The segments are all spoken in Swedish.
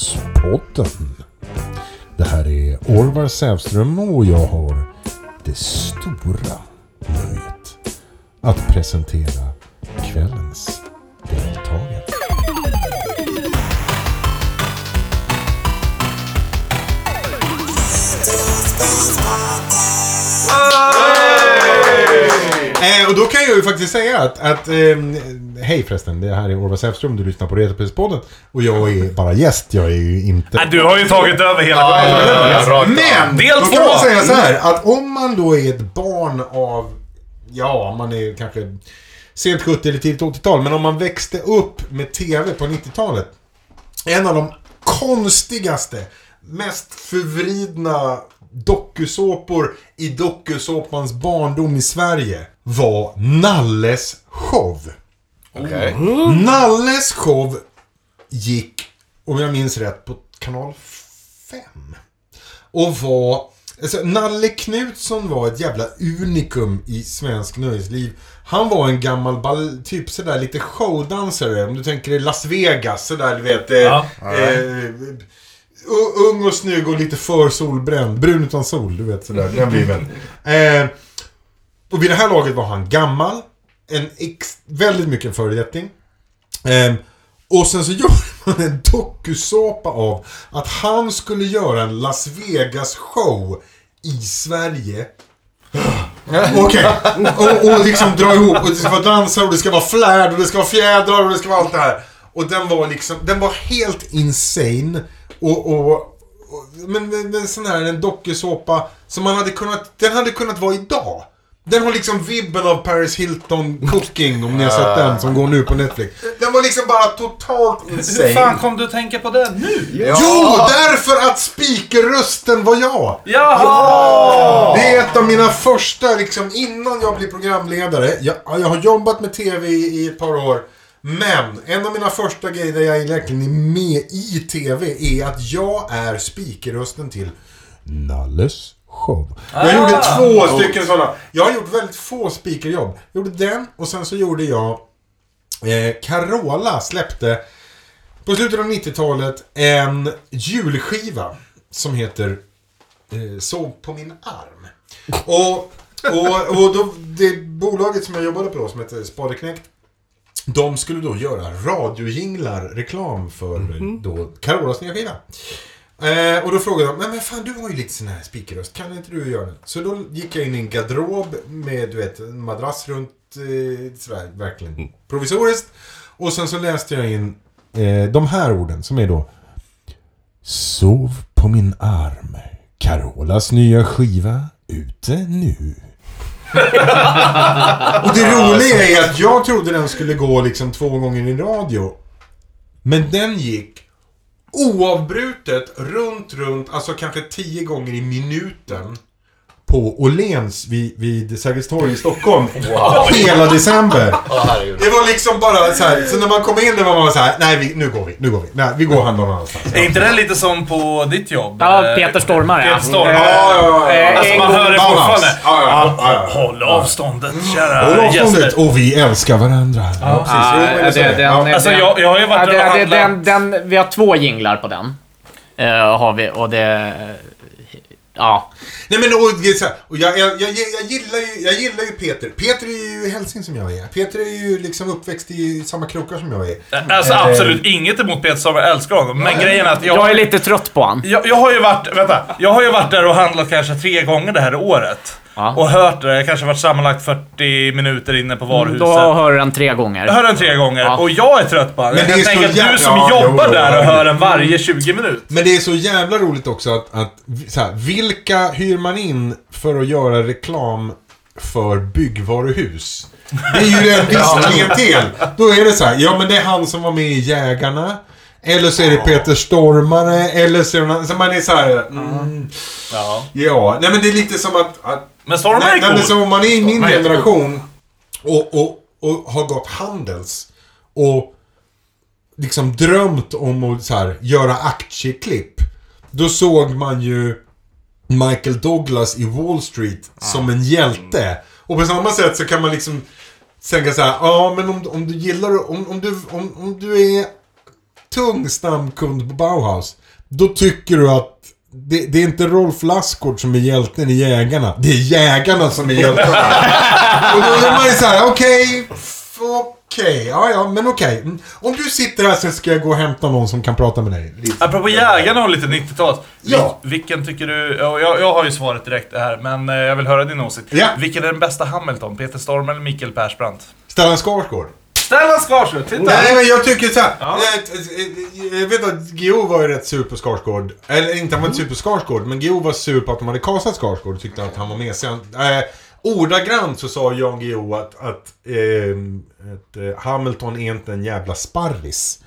Retrospodden. Det här är Orvar Sävström och jag har det stora nöjet att presentera kvällens deltagare. Eh, och då kan jag ju faktiskt säga att, att ehm, hej förresten, det här är Orvar Sävström, du lyssnar på Retrospodden och jag är bara gäst, jag är ju inte... Nej, du har ju tagit över hela Men! Del då kan man säga så här att om man då är ett barn av, ja, man är kanske sent 70 eller tidigt 80-tal, men om man växte upp med TV på 90-talet. En av de konstigaste, mest förvridna dokusåpor i dokusåpans barndom i Sverige var Nalles show. Okej. Nalles show gick, om jag minns rätt, på kanal 5. Och var... Alltså, Nalle Knutsson var ett jävla unikum i svensk nöjesliv. Han var en gammal, ball, typ sådär lite showdansare. Om du tänker dig Las Vegas, sådär du vet. Eh, Ja. eh, u- ung och snygg och lite för solbränd. Brun utan sol, du vet sådär. Den viben. Eh, och vid det här laget var han gammal. En ex, väldigt mycket en föredetting. Ehm, och sen så gjorde man en dokusåpa av att han skulle göra en Las Vegas show i Sverige. Okej. Och, och liksom dra ihop. Och det ska vara dansare och det ska vara flärd och det ska vara fjädrar och det ska vara allt det här. Och den var liksom, den var helt insane. Och, och, och men, men sån här en dokusåpa som man hade kunnat, den hade kunnat vara idag. Den har liksom vibben av Paris Hilton Cooking om ni har sett den som går nu på Netflix. Den var liksom bara totalt Hur insane. fan kom du att tänka på det nu? Jo, därför att speakerrösten var jag! Jaha! Det är ett av mina första, liksom innan jag blev programledare. Jag, jag har jobbat med TV i, i ett par år. Men en av mina första grejer där jag verkligen är med i TV är att jag är speakerrösten till Nalles show. Jag gjorde två stycken sådana. Jag har gjort väldigt få speakerjobb. Jag gjorde den och sen så gjorde jag eh, Carola släppte på slutet av 90-talet en julskiva som heter eh, Sov på min arm. Och, och, och då, det bolaget som jag jobbade på då, som heter Spadeknäckt, de skulle då göra radiojinglar, reklam för då Carolas nya skiva. Eh, och då frågade de, men, men fan du har ju lite sån här speakerröst, kan inte du göra det? Så då gick jag in i en garderob med du vet, en madrass runt, eh, sådär, verkligen provisoriskt. Och sen så läste jag in eh, de här orden som är då Sov på min arm. Carolas nya skiva ute nu. och det roliga är att jag trodde den skulle gå liksom två gånger i radio. Men den gick oavbrutet runt, runt, alltså kanske tio gånger i minuten. På Åhléns vid, vid Sergels torg i Stockholm. Hela december. Det var liksom bara så här, så när man kom in där var man så här, nej vi, nu går vi, nu går vi. Nej, vi går och handlar någon annanstans. Är inte det lite som på ditt jobb? Ja, Eh, Peter Stormare. Peter Stormare. Ja, ja, ja, ja. eh, Alltså man hör det fortfarande. Ja, ja, ja, ja. Håll avståndet, kära Håll avståndet gäster. och vi älskar varandra. Ja, precis. Ja, Jo, det. Alltså jag, jag har ju Ja, varit och handlat. den, den, vi har två jinglar på den. Eh, har vi och det... Ja. Nej men och, och jag, jag, jag, jag, gillar ju, jag gillar ju Peter. Peter är ju hälsing som jag är. Peter är ju liksom uppväxt i samma krokar som jag är. Alltså Eh, absolut inget emot Peter Stormare, jag älskar honom. Men grejen är att jag... Jag är lite trött på han. Jag, jag har ju varit, vänta, jag har ju varit där och handlat kanske tre gånger det här året. Ja. Och hört det, jag kanske varit sammanlagt 40 minuter inne på varuhuset. Då hör du den tre Jag gånger. hör den tre gånger Ja. och jag är trött på den. Men Jag det är kan så tänka att jävla- du som ja, jobbar jo, där och hör den varje 20 minuter. Men det är så jävla roligt också att, att så här, vilka hyr man in för att göra reklam för byggvaruhus? Det är ju en viss klientel. Då är det så här, ja men det är han som var med i Jägarna. Eller så är det Peter Stormare, eller så är det någon, så man är så här, mm, Ja. ja. Nej men det är lite som att, att Men Stormare Nej, är nej, men cool. som om man är i min Stormare är generation och, och, och har gått Handels och liksom drömt om att så här, göra aktieklipp. Då såg man ju Michael Douglas i Wall Street som en hjälte. Och på samma sätt så kan man liksom tänka så här, ja men om, om du gillar, om, om, du, om, om du är tung stamkund på Bauhaus, då tycker du att det, det är inte Rolf Lassgård som är hjälten i Jägarna. Det är Jägarna som är hjältarna. och då är man ju såhär, okej, f- okej, ja ja, men okej. Mm. Om du sitter här så ska jag gå och hämta någon som kan prata med dig. Lite. Apropå jägarna och lite 90-tal. Ja. Vilken tycker du... ja, Jag, jag har ju svaret direkt här, men eh, jag vill höra din åsikt. Ja. Vilken är den bästa Hamilton? Peter Storm eller Mikael Persbrandt? Stellan Skarsgård. Stellan Skarsgård, titta! Nej men jag tycker såhär. Ja. Jag, jag vet att Gio var ju rätt sur på Skarsgård. Eller inte han var inte sur på Skarsgård, men Gio var sur på att de hade kastat Skarsgård och tyckte att han var mesig. Eh, ordagrant så sa Jan Gio att, att, ehm, att eh, Hamilton är inte en jävla sparris.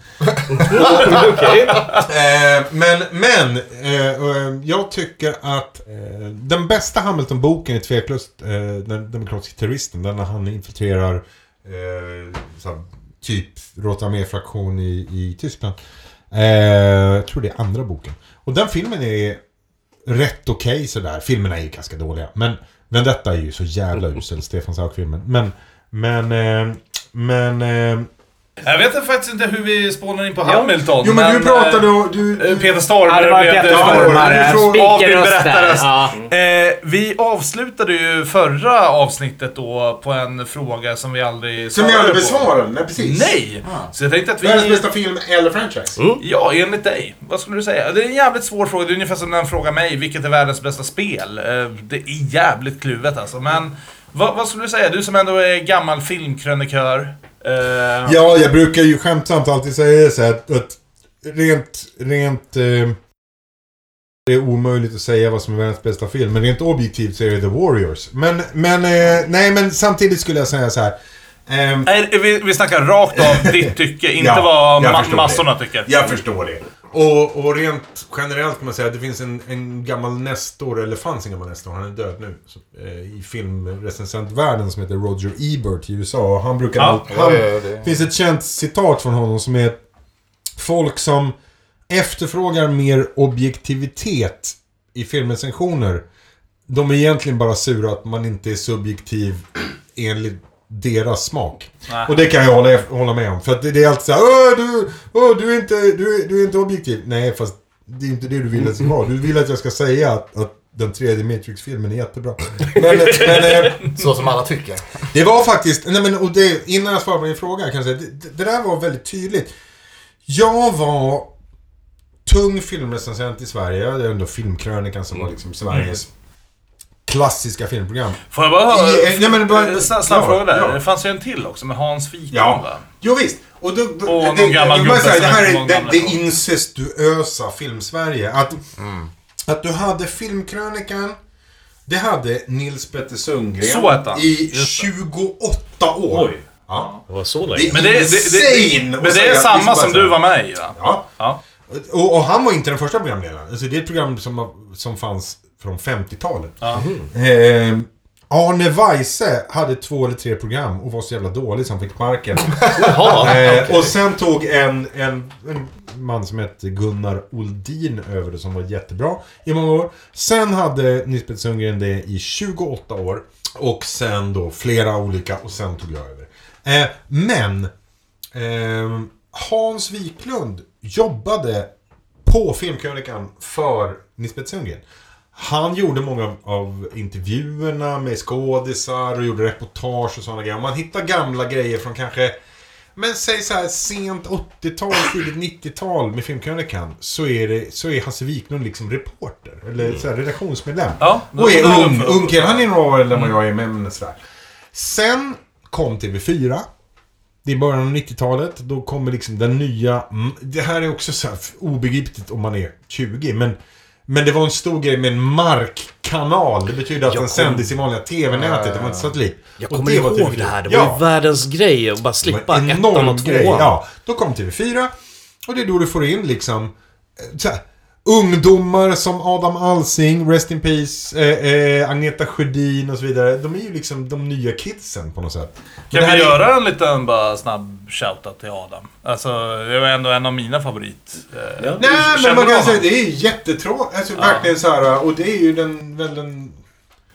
Okej. Eh, men, men, eh, eh, jag tycker att eh, den bästa Hamilton-boken är tveklöst eh, Den demokratiska terroristen. Den när han infiltrerar eh, typ Rota Armé-fraktion i, i Tyskland. Eh, jag tror det är andra boken. Och den filmen är rätt okej sådär. Filmerna är ju ganska dåliga. Men, men detta är ju så jävla usel, Stefan Sauk-filmen. Men, men, eh, men... Jag vet faktiskt inte hur vi spånar in på Hamilton. jo men du pratade eh, och... Du, eh, Peter Storm. Ja, Peter Stormare. du avbildsberättarröst. Ja. Eh, vi avslutade ju förra avsnittet då på en fråga som vi aldrig som svarade aldrig på. besvarade? Nej, precis. Nej! Så jag tänkte att vi... Världens bästa film eller franchise? Ja, enligt dig. Vad skulle du säga? Det är en jävligt svår fråga. Det är ungefär som när den frågar mig, vilket är världens bästa spel? Eh, Det är jävligt kluvet alltså. Men vad, vad skulle du säga? Du som ändå är gammal filmkrönikör. Eh, Ja, jag brukar ju skämtsamt alltid säga så här att, att rent, rent... Eh, det är omöjligt att säga vad som är världens bästa film, men rent objektivt så är det The Warriors. Men, men, eh, nej men samtidigt skulle jag säga så här. Nej, vi, vi snackar rakt av ditt tycke, inte Ja, vad ma- massorna det. tycker. Jag förstår det. Och, och rent generellt kan man säga att det finns en, en gammal nestor, eller fanns en gammal nestor, han är död nu, så, eh, i filmrecensentvärlden som heter Roger Ebert i USA. Och han brukar... Ja. alltid- han, ja, det- finns ett känt citat från honom som är Folk som efterfrågar mer objektivitet i filmrecensioner de är egentligen bara sura att man inte är subjektiv enligt deras smak. Nej. Och det kan jag hålla, hålla med om. För att det, det är alltid såhär Åh, du, åh, du, är inte, du, du är inte objektiv. Nej, fast det är inte det du vill att jag ska vara. Du vill att jag ska säga att, att den tredje Matrix-filmen är jättebra. Men, men eh, Så som alla tycker. det var faktiskt, nej men och det, innan jag svarar på din fråga kan jag säga, det, det där var väldigt tydligt. Jag var tung filmrecensent i Sverige. Det är ändå Filmkrönikan som var liksom Sveriges klassiska filmprogram. Får jag bara höra? I- nej, men bara- Eh, snabb ja, fråga där. ja. Det fanns ju en till också med Hans Wiklund Ja. va? Jo visst. Och, då, då, Och någon det, gammal jag gubbe säga, det som här är det, gammal det incestuösa film-Sverige. Att, att du hade Filmkrönikan. Det hade Nils Petter Sundgren Så hette han. i Just det. 28 år. Oj. Ja. Det var så Det länge. är Men det, det, det, insane det, att men det är samma som du var med i va? Ja. Ja. Och, och han var inte den första programledaren. Alltså det är ett program som, som fanns från 50-talet. ja. Eh, Arne Weise hade två eller tre program och var så jävla dålig så han fick sparken. eh, och sen tog en, en, en man som hette Gunnar Oldin över det som var jättebra i många år. Sen hade Nisbet Sundgren det i 28 år. Och sen då flera olika och sen tog jag över. Eh, men ehm, Hans Wiklund jobbade på Filmkrönikan för Nisbet Sundgren. Han gjorde många av- intervjuerna med skådisar och gjorde reportage och sådana grejer. Man hittar gamla grejer från kanske, men säg så här sent 80-tal, tidigt 90-tal med Filmkrönikan. Så är, det, så är Hasse Wiklund liksom reporter. Eller så här, redaktionsmedlem. Ja, och är ung, ung kille. Han är några år äldre än vad jag är, men sådär. Sen kom TV4. Det är början av 90-talet. Då kommer liksom den nya... mm, Det här är också så här obegripligt om man är 20. Men, men det var en stor grej med en markkanal. Det betyder att Jag den kom- sändes i vanliga TV-nätet. Det var inte satellit. Jag kommer det ihåg TV4. det här. Det var ja, ju världens grej att bara slippa ettan och tvåan. Ja, då kom TV4. Och det är då du får in liksom... eh, Så här, ungdomar som Adam Alsing, Rest in Peace, eh, eh, Agneta Sjödin och så vidare. De är ju liksom de nya kidsen på något sätt. Kan vi är- göra en liten bara snabb shoutout till Adam? Alltså, det var ändå en av mina favorit. eh, Ja. Nej, men man kan honom? säga det är jättetråkigt. Alltså Ja. verkligen så här. Och det är ju den, väl den...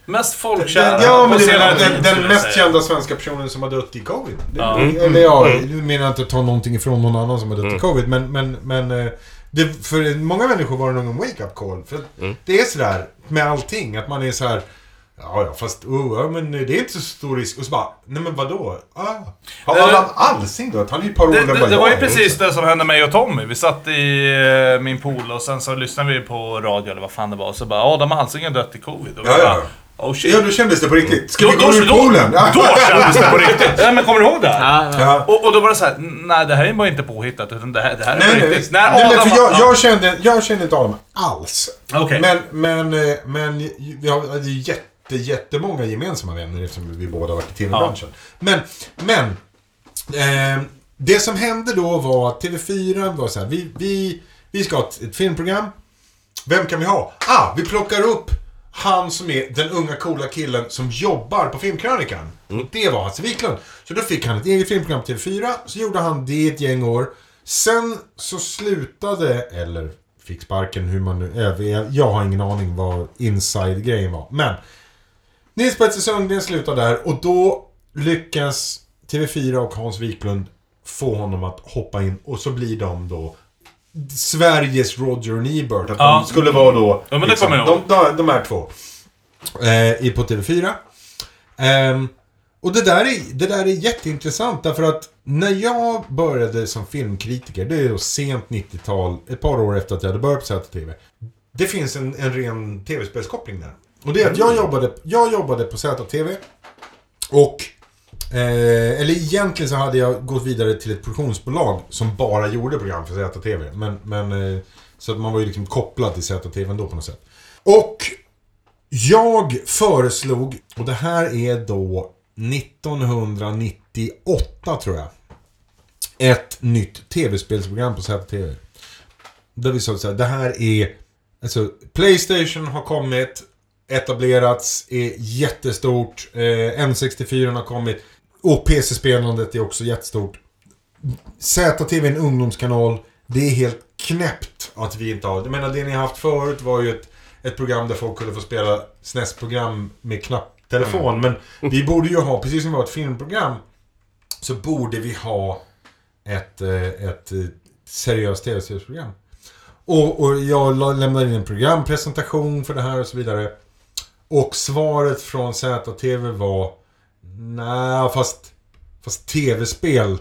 Mest folkkära Den, ja, men det är den, den jag mest kända svenska personen som har dött i covid. Ja. Eller ja, nu menar jag inte att ta någonting ifrån någon annan som har dött i covid, men, men, men eh, det, för många människor var det nog en wake-up call. För det är sådär med allting, att man är så här. Ja, ja, fast oh, ja, men det är inte så stor risk. Och så bara, nej men vadå? Ah. Har Det- Allan Alsing dött? Han är ju ett par år Det, det, det var ju precis det som hände mig och Tommy. Vi satt i eh, min pool och sen så lyssnade vi på radio eller vad fan det var. Och så bara Adam Alsing har dött i covid. Och Ja, ja. Oh shit. Ja, då kändes det på riktigt. Ska Då, vi gå ur då, poolen? då, då kändes det på riktigt. Ja, men kommer du ihåg det? Ja, Ja. Och, och då var det så här, nej det här är bara inte påhittat utan det här, det här är Nej, på nej, riktigt. nej, nej, för jag, ja. jag, kände, jag kände inte Adam alls. Okej. Men, men, eh, men vi har ju jätte, jättemånga gemensamma vänner eftersom vi båda varit i tv-branschen. Men, men. Eh, det som hände då var att TV4 var så här, vi, vi, vi ska ha ett, ett filmprogram. Vem kan vi ha? Ah, vi plockar upp han som är den unga coola killen som jobbar på Filmkrönikan. Och det var Hasse Wiklund. Så då fick han ett eget filmprogram på TV4. Så gjorde han det ett gäng år. Sen så slutade, eller fick sparken hur man nu... Jag, jag har ingen aning vad inside-grejen var. Men Nils Petter Sundgren slutar där och då lyckas TV4 och Hans Wiklund få honom att hoppa in och så blir de då Sveriges Roger och Ebert. Att Ja. de skulle vara då... Ja, men det kommer jag de, ihåg. de, de här två. Eh, på TV4. Ehm, och det där, är, det där är jätteintressant därför att när jag började som filmkritiker, det är då sent 90-tal, ett par år efter att jag hade börjat på ZTV. Det finns en, en ren tv-spelskoppling där. Och det är att jag jobbade, jag jobbade på ZTV och Eh, eller egentligen så hade jag gått vidare till ett produktionsbolag som bara gjorde program för ZTV. Men, men, eh, så att man var ju liksom kopplad till ZTV ändå på något sätt. Och jag föreslog, och det här är då 1998 tror jag. Ett nytt tv-spelsprogram på ZTV. Där vi sa så det här är... Alltså, Playstation har kommit, etablerats, är jättestort. Eh, N64 har kommit. Och PC-spelandet är också jättestort. ZTV är en ungdomskanal. Det är helt knäppt att vi inte har... Jag menar, det ni har haft förut var ju ett, ett program där folk kunde få spela SNES-program med knapptelefon. Men vi borde ju ha, precis som vi har ett filmprogram, så borde vi ha ett, eh, ett eh, seriöst tv-spelsprogram. Och, och jag lämnade in en programpresentation för det här och så vidare. Och svaret från ZTV var Nej, fast, fast tv-spel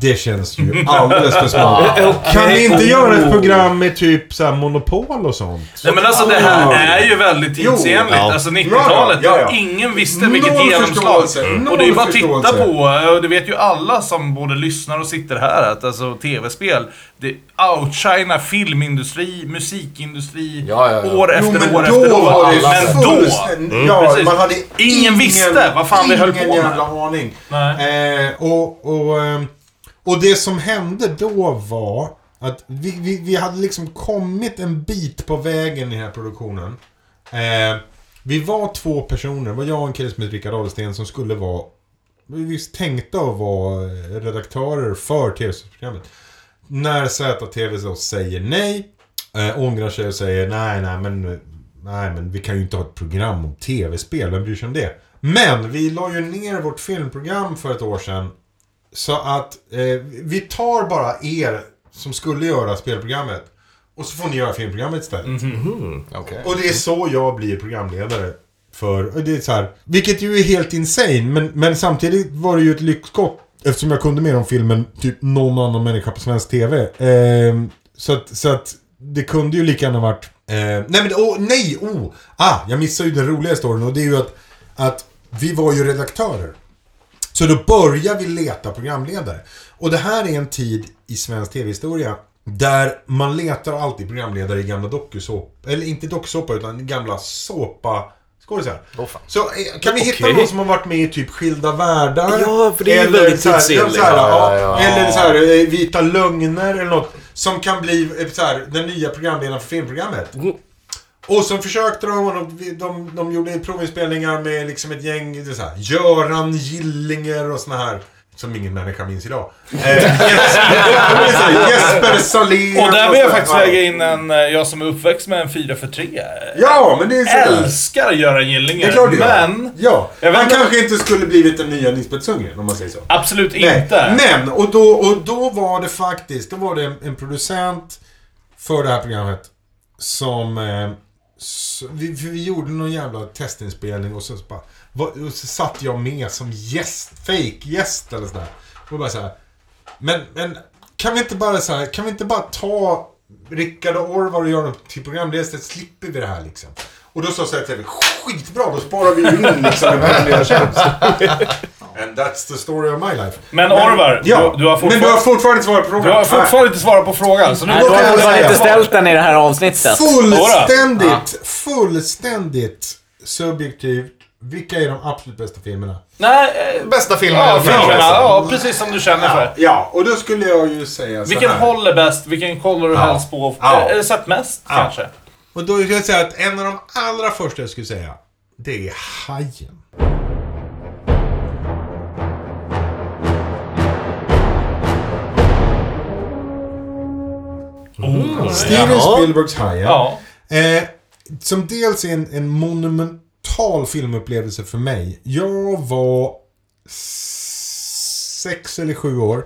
det känns ju alldeles för smart. Kan vi inte göra ett program med typ så här monopol och sånt? Nej men alltså det här är ju väldigt Jo, tidsenligt. ja. Alltså 90-talet, Ja, ja, ja. ingen visste vilket Noll genomslag. Och det är ju bara att titta på, och det vet ju alla som både lyssnar och sitter här, att alltså tv-spel, det outshinar filmindustri, musikindustri, Ja, ja, ja. år Jo, efter men år efter år. Men då, fullständigt- Ja, Precis. man hade Ingen visste vad fan vi höll på ingen med. jävla aning. Nej. Eh, och, och, ehm, och det som hände då var att vi, vi, vi hade liksom kommit en bit på vägen i den här produktionen. Eh, vi var två personer, det var jag och en kille som hette Rickard Adelsten som skulle vara vi visst tänkte att vara redaktörer för tv-programmet. När ZTV då säger nej, äh, ångrar sig och säger nej, nej men, nej men vi kan ju inte ha ett program om tv-spel, vem bryr sig om det? Men vi la ju ner vårt filmprogram för ett år sedan. Så att eh, vi tar bara er som skulle göra spelprogrammet och så får ni göra filmprogrammet istället. Okej. Och det är så jag blir programledare. För, det är så här, vilket ju är helt insane, men, men samtidigt var det ju ett lyxskott. Eftersom jag kunde mer om filmen typ någon annan människa på svensk TV. Ehm, så, att, så att det kunde ju lika gärna varit... Eh, nej men, oh, nej! Oh! Ah, jag missade ju den roliga storyn och det är ju att, att vi var ju redaktörer. Så då börjar vi leta programledare. Och det här är en tid i svensk tv-historia där man letar alltid programledare i gamla dokusåpa, eller inte dokusåpa utan gamla såpa skådisar. Fan. Så eh, kan vi hitta Okej. någon som har varit med i typ Skilda Världar? Ja, för det är Eller väldigt så här- tidsenligt. Ja, ja, ja. Eller så här, eh, Vita Lögner eller något. Som kan bli eh, så här, den nya programledaren för filmprogrammet. Och så försökte de och de, de, de gjorde provinspelningar med liksom ett gäng, det så här, Göran Gillinger och såna här som ingen människa minns idag. Eh, Jesper, Jesper Salén. Och där vill jag faktiskt lägga in en, eh, jag som är uppväxt med en 4 för 3 Ja, men det är sådär. Älskar Göran Gillinger. Det är klart du gör. Men, Ja, han inte- kanske inte skulle blivit den nya Lisbeth Sundgren om man säger så. absolut Nej, inte. Men, och då, och då var det faktiskt, då var det en, en producent för det här programmet som... Eh, så, vi, vi gjorde någon jävla testinspelning och så, så bara, var, och så satt jag med som gäst, fake gäst eller sådär. Och bara såhär... men, men kan vi inte bara så här, kan vi inte bara ta Rickard och Orvar och göra dem till programledare så slipper vi det här liksom. Och då sa jag till skitbra, då sparar vi ju in liksom en programledartjänst. And that's the story of my life. Men Orvar, Ja, du, du har men du fortfarande... har fortfarande inte svarat på frågan. Du har fortfarande inte svarat på frågan, så nu Nej, då du har jag fortfarande inte ställt den i det här avsnittet. Fullständigt, fullständigt subjektivt. Vilka är de absolut bästa filmerna? Nej, eh, Bästa filmen ja, filmerna. filmerna. Ja, precis som du känner för. Ja, och då skulle jag ju säga så Vilken här. håller bäst? Vilken kollar du Ja. helst på? Ja. Eller sett mest, Ja. kanske? Och då skulle jag säga att en av de allra första jag skulle säga, det är Hajen. Steven Jaha. Spielbergs Hajen. Ja. Eh, som dels är en, en monumental filmupplevelse för mig. Jag var sex eller sju år.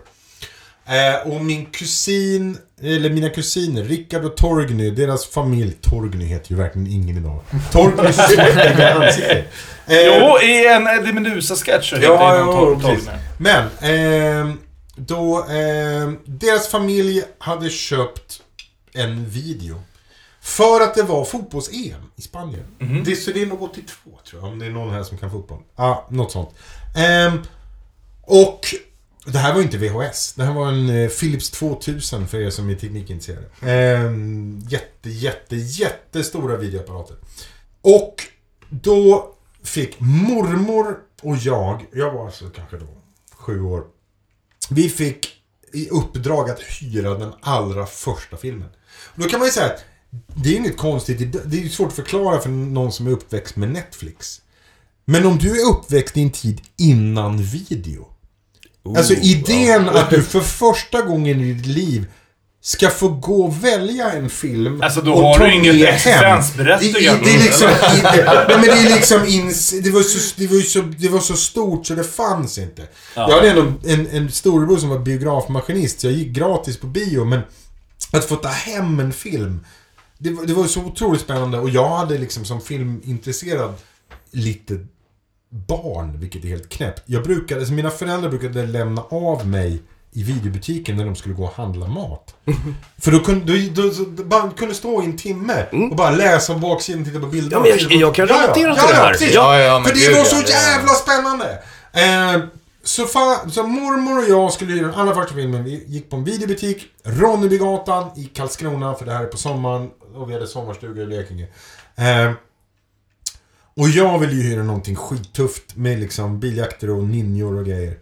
Eh, och min kusin, eller mina kusiner, Rickard och Torgny, deras familj, Torgny heter ju verkligen ingen idag. Torgnys snygga ansikte. Eh, Jo, i en Eddie Meduza-sketch så Ja, heter det ja, någon ja, precis. Torgny. Men, ehm, då, ehm, deras familj hade köpt en video. För att det var fotbolls-EM i Spanien. Det, så det är nog 82 tror jag, om det är någon här som kan fotboll. Ja, något sånt. Ehm, och det här var inte VHS. Det här var en eh, Philips 2000 för er som är teknikintresserade. Ehm, jätte, jätte, jättestora videoapparater. Och då fick mormor och jag, jag var alltså kanske då sju år. Vi fick i uppdrag att hyra den allra första filmen. Då kan man ju säga att det är inget konstigt, det- är ju svårt att förklara för någon som är uppväxt med Netflix. Men om du är uppväxt i en tid innan video. alltså idén att du för första gången i ditt liv ska få gå och välja en film Alltså, då har du inget existensberättigande. Det, är liksom... det, nej, men det är liksom ins, det, var så, det, var ju så, det var så stort så det fanns inte. Jag hade ändå en, en storebror som var biografmaskinist, så jag gick gratis på bio, men att få ta hem en film, det, var- det var så otroligt spännande och jag hade liksom som filmintresserad lite barn, vilket är helt knäppt. Jag brukade, alltså mina föräldrar brukade lämna av mig i videobutiken när de skulle gå och handla mat. För då kunde, då, då, man kunde stå i en timme och bara läsa om baksidan titta på bilder. Ja, men jag- jag kan relatera till det här. precis. Ja, ja, men För det var så ja, ja. jävla spännande! Eh, så, fan, så mormor och jag skulle hyra den allra första filmen. Vi gick på en videobutik, Ronnebygatan i Karlskrona, för det här är på sommaren. Och vi hade sommarstuga i Blekinge. Eh, och jag ville ju hyra någonting skittufft med liksom biljakter och ninjor och grejer.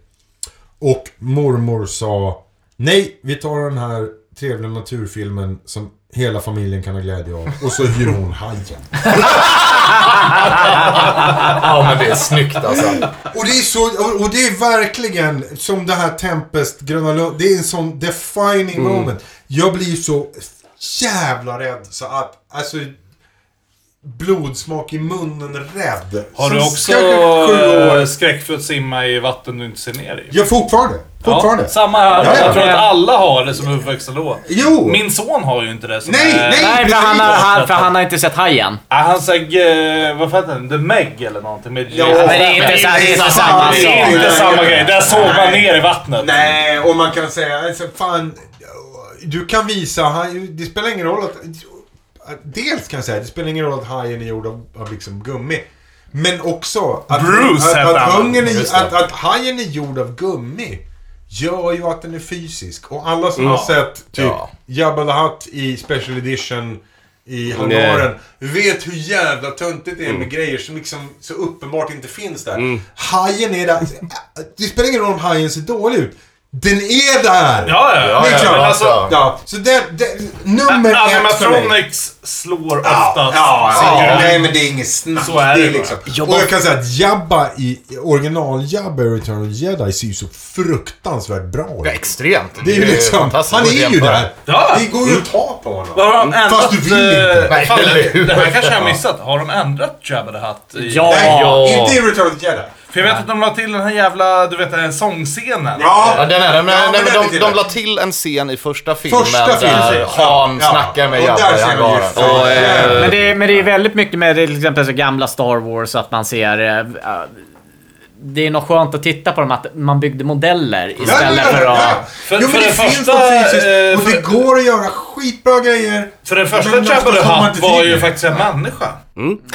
Och mormor sa Nej, vi tar den här trevliga naturfilmen som hela familjen kan ha glädje av. Och så hyr hon Hajen. Ja, men det är snyggt alltså. Och det är så, och- det är verkligen som det här Tempest, Gröna Lund, det är en sån defining Mm. moment. Jag blir så jävla rädd så att, alltså blodsmak i munnen rädd. Har du också kanske sju år. eh, skräck för att simma i vatten du inte ser ner i? Ja, fortfarande. Fortfarande. Ja, samma här. Ja, ja. Jag tror att alla har det som är uppväxta då. Jo! Min son har ju inte det. Som Nej, är, nej. Nej, för han, har, han, för han har inte sett Hajen. Ah, han säger, eh, vad fan heter den? The Meg eller någonting. Med Ja, men det är inte så- det är inte samma Det är sak. inte samma grej. Där såg man ner i vattnet. Nej, och man kan säga, alltså, fan, du kan visa, han- det spelar ingen roll att, dels kan jag säga, det spelar ingen roll att hajen är gjord av, av liksom gummi. Men också att, Bruce att, att, hungern är, att, att hajen är gjord av gummi gör ju att den är fysisk. Och alla som har sett typ Ja. Jabba the Hutt i Special Edition i hangaren vet hur jävla töntigt det är med grejer som liksom så uppenbart inte finns där. Hajen är där. Det spelar ingen roll om hajen ser dålig ut. Den är där! Ja, ja, Ja, det är ja, klart. men alltså- ja, så det, det, nummer ett för mig. Animatronics slår Ja, oftast ja, sin ja, grund. nej men det är inget snack. Så är det det liksom. Jag Och jag kan säga att Jabba i original-Jabba i Return of the Jedi ser ju så fruktansvärt bra Ja, ut. extremt. Det är ju liksom, han är ju där. Ja. Det går ju att ta på honom. Vad har de ändrat? Fast du vill inte. eh, Nej, fan, hur? det här kanske jag har missat. Har de ändrat Jabba the Hutt? i- Ja. Nej, Ja. inte i Return of the Jedi. För jag vet att de la till den här jävla, du vet sångscenen. Ja, Ja, den är det. Men, Ja, nej, men de, de la till en scen i första filmen Första där filmen. Han Ja. snackar med Och där Jabba i hangaren. eh, Men det, är- men det är väldigt mycket med till exempel så gamla Star Wars, att man ser... eh, det är nog skönt att titta på dem, att man byggde modeller istället för att... För- jo, för men det det finns första, något fysiskt. eh, och det går att göra skitbra grejer. För den första Jabba the Hutt var ju faktiskt en människa.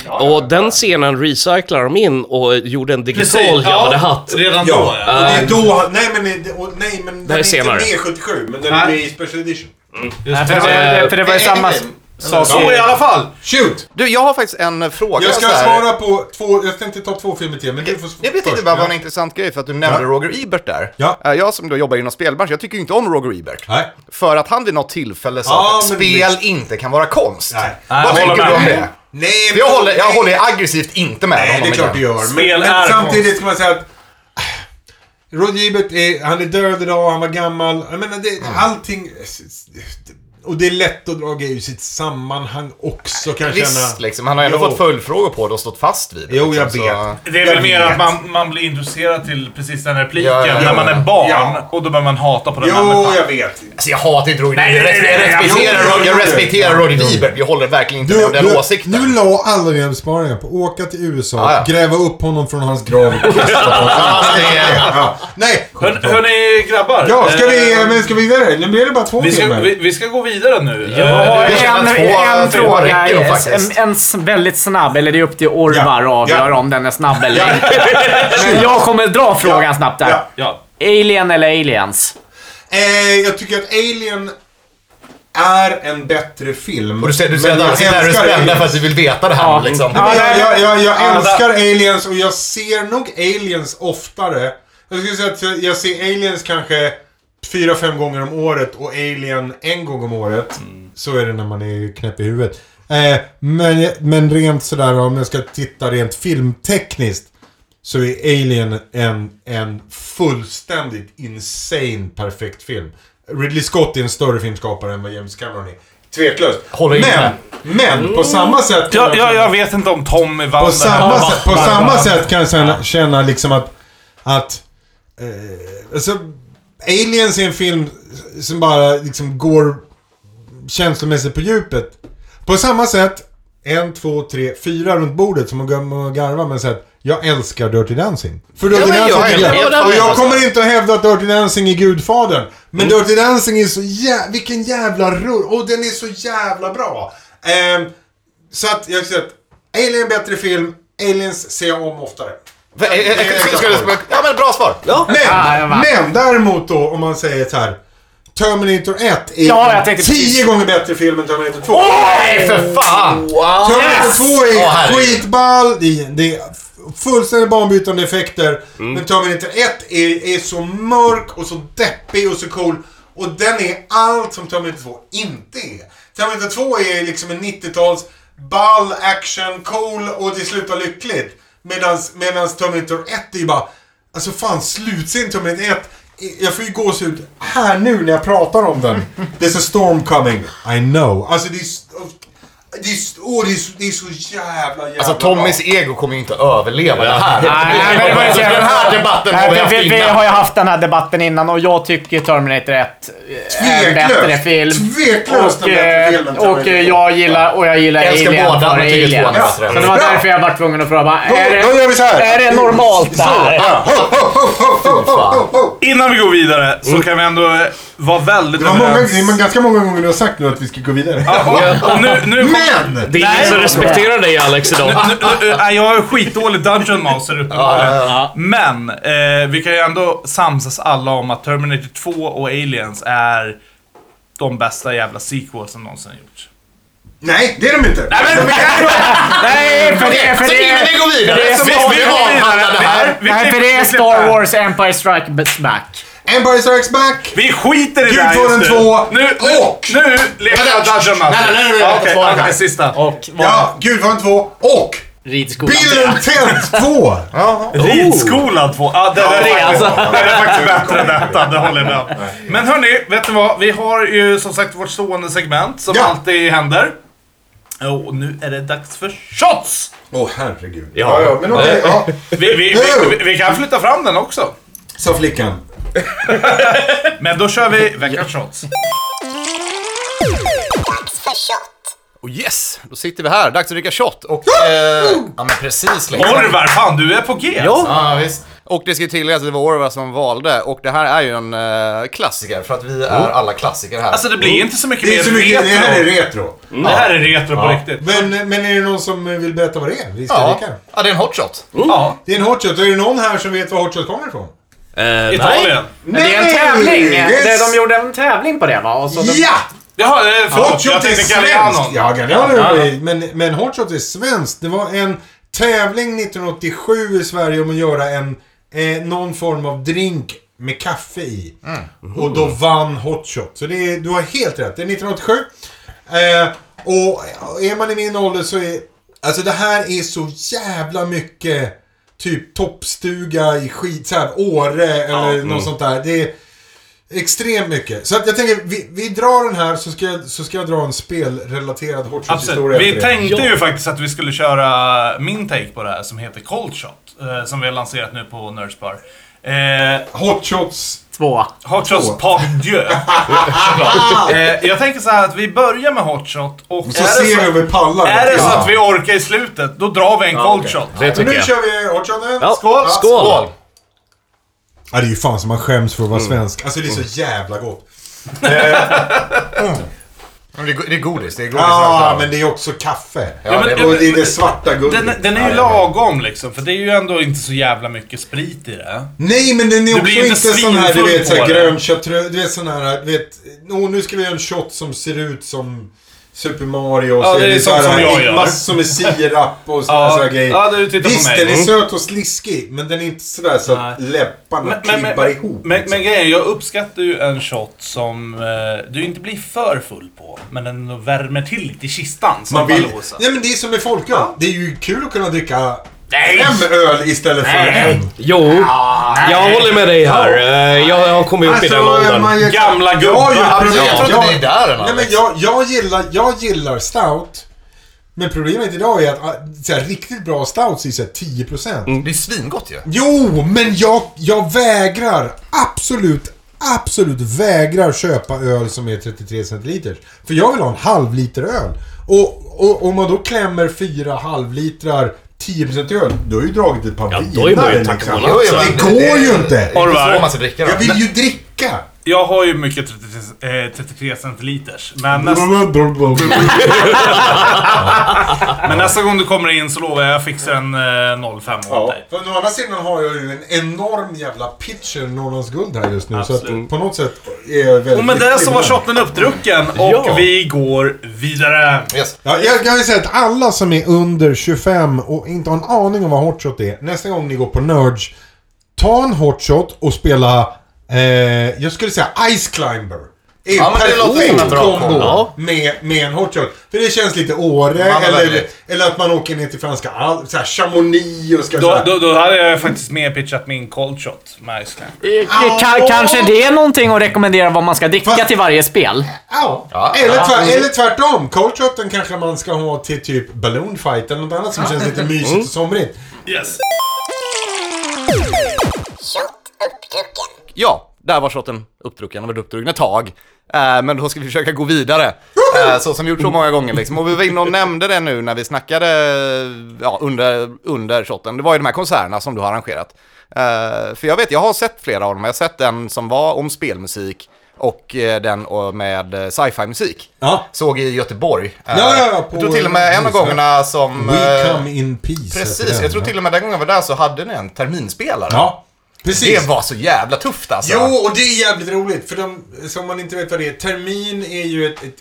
Och den scenen recyclar de in och gjorde en digital Jabba the Hutt. redan då Ja, ja. och det är då... Nej men, och, nej, men Det här är den är inte med 77, men den är med i Special Edition. Nej, för, det, för det var ju samma sak Så i alla fall. Shoot! Du, jag har faktiskt en fråga. Jag ska så här. svara på två... Jag tänkte ta två filmer till, men du får Jag vet inte bara var Ja. en intressant grej för att du nämnde Ja. Roger Ebert där. Ja. Eh, Jag som då jobbar inom spelbranschen, jag tycker ju inte om Roger Ebert. Nej. För att han vid något tillfälle sa Ja, att men spel visst. inte kan vara konst. Nej. Vad håller du om med. det? Nej, För jag håller, jag håller aggressivt inte med Nej, honom. det är klart du gör. Men, Spel men är samtidigt ska man säga att... Roger Ebert är, han är död idag, han var gammal. Jag menar, det, allting... Och det är lätt att dra grejer ur sitt sammanhang också kan jag Visst, känna. liksom. Han har ändå Jo. fått följdfrågor på det och stått fast vid det. Jo, liksom, jag så- vet. Det är väl mer att man, man blir introducerad till precis den repliken Ja, ja, ja. när man är barn. Ja. Och då börjar man hata på den Jo, människan. jag vet. Alltså jag hatar inte Roger Nej. Jag nej, nej, nej, respekterar, jag. Roger. Ebert. Jag håller verkligen inte Du, med om den du, åsikten. du la alla dina besparingar på att åka till USA, ja. gräva upp honom från hans grav och kasta. Nej! Hör, hörni grabbar. Ja, ska vi, eh, men ska vi vidare? Nu blir det bara två vi, ska, filmer. vi ska gå vidare nu. Jag Eh, har en, en två fråga, en, en väldigt snabb, eller det är upp till Orvar Ja, att avgöra ja. om den är snabb eller inte. Men jag kommer dra frågan snabbt där. Ja. Ja. Alien eller Aliens? Eh, jag tycker att Alien är en bättre film. Och du säger, du Men säger att jag där är Aliens. för att du vill veta det här Ja. liksom. Ja, jag, jag, jag, jag Ja, älskar Aliens och jag ser nog Aliens oftare. Jag skulle säga att jag ser Aliens kanske fyra, fem gånger om året och Alien en gång om året. Så är det när man är knäpp i huvudet. Eh, men, men rent sådär om jag ska titta rent filmtekniskt så är Alien en, en fullständigt insane perfekt film. Ridley Scott är en större filmskapare än vad James Cameron är. Tveklöst. Håller men, men på samma sätt... Jag, jag, jag vet inte om Tom är vann På här. samma, Ja, sätt, på samma sätt kan jag känna, känna liksom att... att eh, alltså, Aliens är en film som bara liksom går känslomässigt på djupet. På samma sätt, en, två, tre, fyra runt bordet som att gar- att garva men så att jag älskar Dirty Dancing. För Dirty jag Dancing tycker helt jag, och jag kommer inte att hävda att Dirty Dancing är Gudfadern. Men Dirty Dancing är så jä- vilken jävla rull, och den är så jävla bra. Ehm, så att jag säger att Alien är en bättre film, Aliens ser jag om oftare. Eh, eh, ska- ska du- Ja men bra svar. Ja. Men, Ja, men däremot då om man säger så här. Terminator 1 är Ja, jag tänkte tio gånger bättre film än Terminator 2. Nej för fan! Terminator 2 är herregud. skitball, det är, det är fullständigt banbrytande effekter. Men Terminator 1 är, är så mörk och så deppig och så cool. Och den är allt som Terminator 2 inte är. Terminator 2 är liksom en 90-tals ball, action, cool och det slutar lyckligt. Medans, medans Terminator 1 är ju bara... Alltså fan, slutscenen Terminator 1. Jag får ju gåshud här nu när jag pratar om den. There's a storm coming. I know. Alltså det är... Det är, åh, det är, så, det är så jävla jävla Alltså Tommys ego kommer ju inte överleva det här. Nej, men det var ju så- Den här debatten har vi haft vi, vi innan. har ju haft den här debatten innan och jag tycker Terminator 1 är en bättre film. Tveklöst och, en bättre eh, film än och Terminator eh, 2. jag gillar, och jag gillar Jag älskar Alien båda, men tycker Alien. tvåan är bättre. Så det var Bra. därför jag var tvungen att fråga, Då, är då det, gör vi så här. är det normalt det här? Innan vi går vidare så kan vi ändå eh, vara väldigt Det var många, överens. det är ganska många gånger du har sagt nu att vi ska gå vidare. Nu, nu Men! Det är ingen som respekterar dig Alex idag. Nej, jag är skitdålig Dungeon Master uppenbarligen. Men eh, vi kan ju ändå samsas alla om att Terminator 2 och Aliens är de bästa jävla sequels som någonsin gjorts. Nej, det är de inte. Nej, men, Nej, för det, för det, vi går vidare det så- måste vi vi går vidare. avhandla det här. Nej, för det är Star Wars Empire Strikes Back. Empire Strikes Back. Vi skiter i det här Gudfadern just nu. 2. Nu, nu, Och- nu leker jag Dungeon Master. Nej, nej, nej, nej, Ja, vänta, Okej, ja, här. det sista. Och vad? Ja, Gudfadern 2 och Ridskolan. Bill Ted 2. Ridskolan 2. Ja, det, är alltså- det är faktiskt bättre än detta, det håller jag med. Men hörni, vet du vad? Vi har ju som sagt vårt stående segment som Ja. alltid händer. Och nu är det dags för shots! Åh herregud. Ja. ja men okej. Ja. Vi, vi, vi, vi, vi kan flytta fram den också. Sa flickan. Men då kör vi veckans shots. Dags för shot. Och yes, då sitter vi här. Dags att dricka shot. Och... Eh, ja men precis liksom. Orvar, fan du är på G. Ja, visst. Och det ska ju tilläggas att det var Orvar som valde. Och det här är ju en eh, klassiker, för att vi är alla klassiker här. Alltså det blir inte så mycket Det är mer så mycket, det här är retro. retro. Det här är retro på riktigt. Men, men är det någon som vill berätta vad det är vi ska ja. dricka? ja, det är en hot shot. Ja, Det är en hot shot. Är det någon här som vet var hot shot kommer ifrån? Eh, nej. Italien. Men det är en tävling. Yes! Det, de gjorde en tävling på det va? Och så de, Ja! Jaha, eh, förlåt. Jag shot är tänkte Gallianon. svenskt. Ja, Galliano Ja, ja. men, men hot shot är svenskt. Det var en tävling 1987 i Sverige om att göra en, eh, någon form av drink med kaffe i. Och då vann hot shot. Så det är, du har helt rätt. Det är 1987. Eh, och är man i min ålder så är... Alltså det här är så jävla mycket typ toppstuga i skit, så här, Åre eller något sånt där. Det är extremt mycket. Så att jag tänker, vi, vi drar den här så ska, jag, så ska jag dra en spelrelaterad hot shot historia Absolut. Vi det. tänkte ju faktiskt att vi skulle köra min take på det här som heter Cold Shot. eh, Som vi har lanserat nu på Nursebar. Eh, Hot shots. Två. hot Shots Par Dieu. eh, jag tänker så här att vi börjar med Hot Shot och Så är, ser vi så, om vi pallar. är det så Ja. att vi orkar i slutet, då drar vi en Cold okej. Shot. Det tycker nu jag. kör vi hot shoten. Ja, Skål! skål. Skål! Ja, det är ju fan som man skäms för att Mm. vara svensk. Alltså det är så jävla gott. Men Det är, det är godis, det är godis. Ja, men det är också kaffe. Ja, men- Och det är det svarta guldet. Den, den är ju lagom liksom, för det är ju ändå inte så jävla mycket sprit i det. Nej, men den är Du också inte inte sån här, du vet, grön chartreuse. Du vet sån här, du vet, oh, nu ska vi göra en shot som ser ut som Super Mario. Och Ja, så det är så sånt som jag gör. Massor med sirap och såna Ja, här grejer. ja, du tittar på Visst, mig. den är Mm. söt och sliskig, men den är inte sådär så att läpparna Men, klibbar men, ihop. men, liksom. men grejen, jag uppskattar ju en shot som eh, du inte blir för full på, men den värmer till lite i kistan. Som Man vill... Nej men det är som med folköl. Det är ju kul att kunna dricka Nej! fem öl istället för en. Jo, jag håller med dig här. Eh, Jag har kommit upp i den åldern. gör- Gamla Ja, gubbar. ja, jag tror inte ja. det är där Nej, men jag, jag, gillar, jag gillar stout. Men problemet idag är att ah, så här, riktigt bra stouts är så här 10%. Det är svingott ju. Jo, men jag, jag vägrar absolut, absolut vägrar köpa öl som är 33 centiliters. För jag vill ha en halv liter öl. Och, och om man då klämmer fyra halvlitrar 10% öl, då har ju dragit ett par Ja, viner. då är man ju liksom. Det går ju Det inte. är inte Orvar. så man ska dricka då. Jag vill ju dricka. Jag har ju mycket 33, eh, 33 centiliters. Men, nästa, men nästa gång du kommer in så lovar jag att jag fixar en eh, 05 åt dig. För å andra sidan har jag ju en enorm jävla pitcher Norrlands guld här just nu. Så Absolut. att på något sätt är jag väldigt Och med det så var shotten uppdrucken och Ja. vi går vidare. Yes. Ja, jag kan ju säga att alla som är under 25 och inte har en aning om vad hotshot är. Nästa gång ni går på Nerds, ta en hotshot och spela, eh, jag skulle säga Ice Climber. Är Ja, men det låter som en perfekt bra kombo. Ja. med, med en hotshot. För det känns lite Åre, eller, eller att man åker ner till franska Al- så här Chamonix och ska så Då, då, då hade jag faktiskt mer pitchat min cold shot med Ice Climber. Eh, ka- kanske det är någonting att rekommendera vad man ska dricka Fast- till varje spel. Ja. Ja. Eller, tvär, eller tvärtom. Cold shoten kanske man ska ha till typ Balloon Fight eller något annat som känns lite mysigt och somrigt. Yes. Shot uppdrucken. Ja, där var shotten uppdrucken. Den var uppdrucken ett tag. Eh, men då ska vi försöka gå vidare. Eh, så som vi gjort så många gånger liksom. Och vi var inne och nämnde det nu när vi snackade ja, under, under shotten. Det var ju de här konserterna som du har arrangerat. Eh, för jag vet, jag har sett flera av dem. Jag har sett den som var om spelmusik och den med sci-fi musik. Ja. Såg i Göteborg. Ja, ja, ja, jag tror till och med en av gångerna som... We come in peace. Precis, jag tror till och med den gången jag var där så hade ni en terminspelare. Ja, precis. Det var så jävla tufft alltså. Jo, och det är jävligt roligt. För de som man inte vet vad det är. Termin är ju ett, ett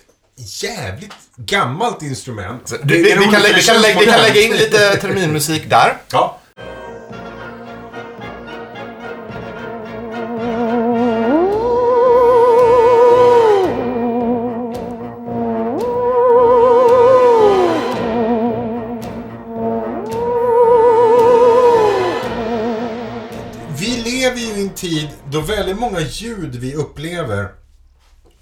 jävligt gammalt instrument. Du, vi, vi, kan, lä- vi, kan, lä- vi kan lägga in lite terminmusik där. Ja. Väldigt många ljud vi upplever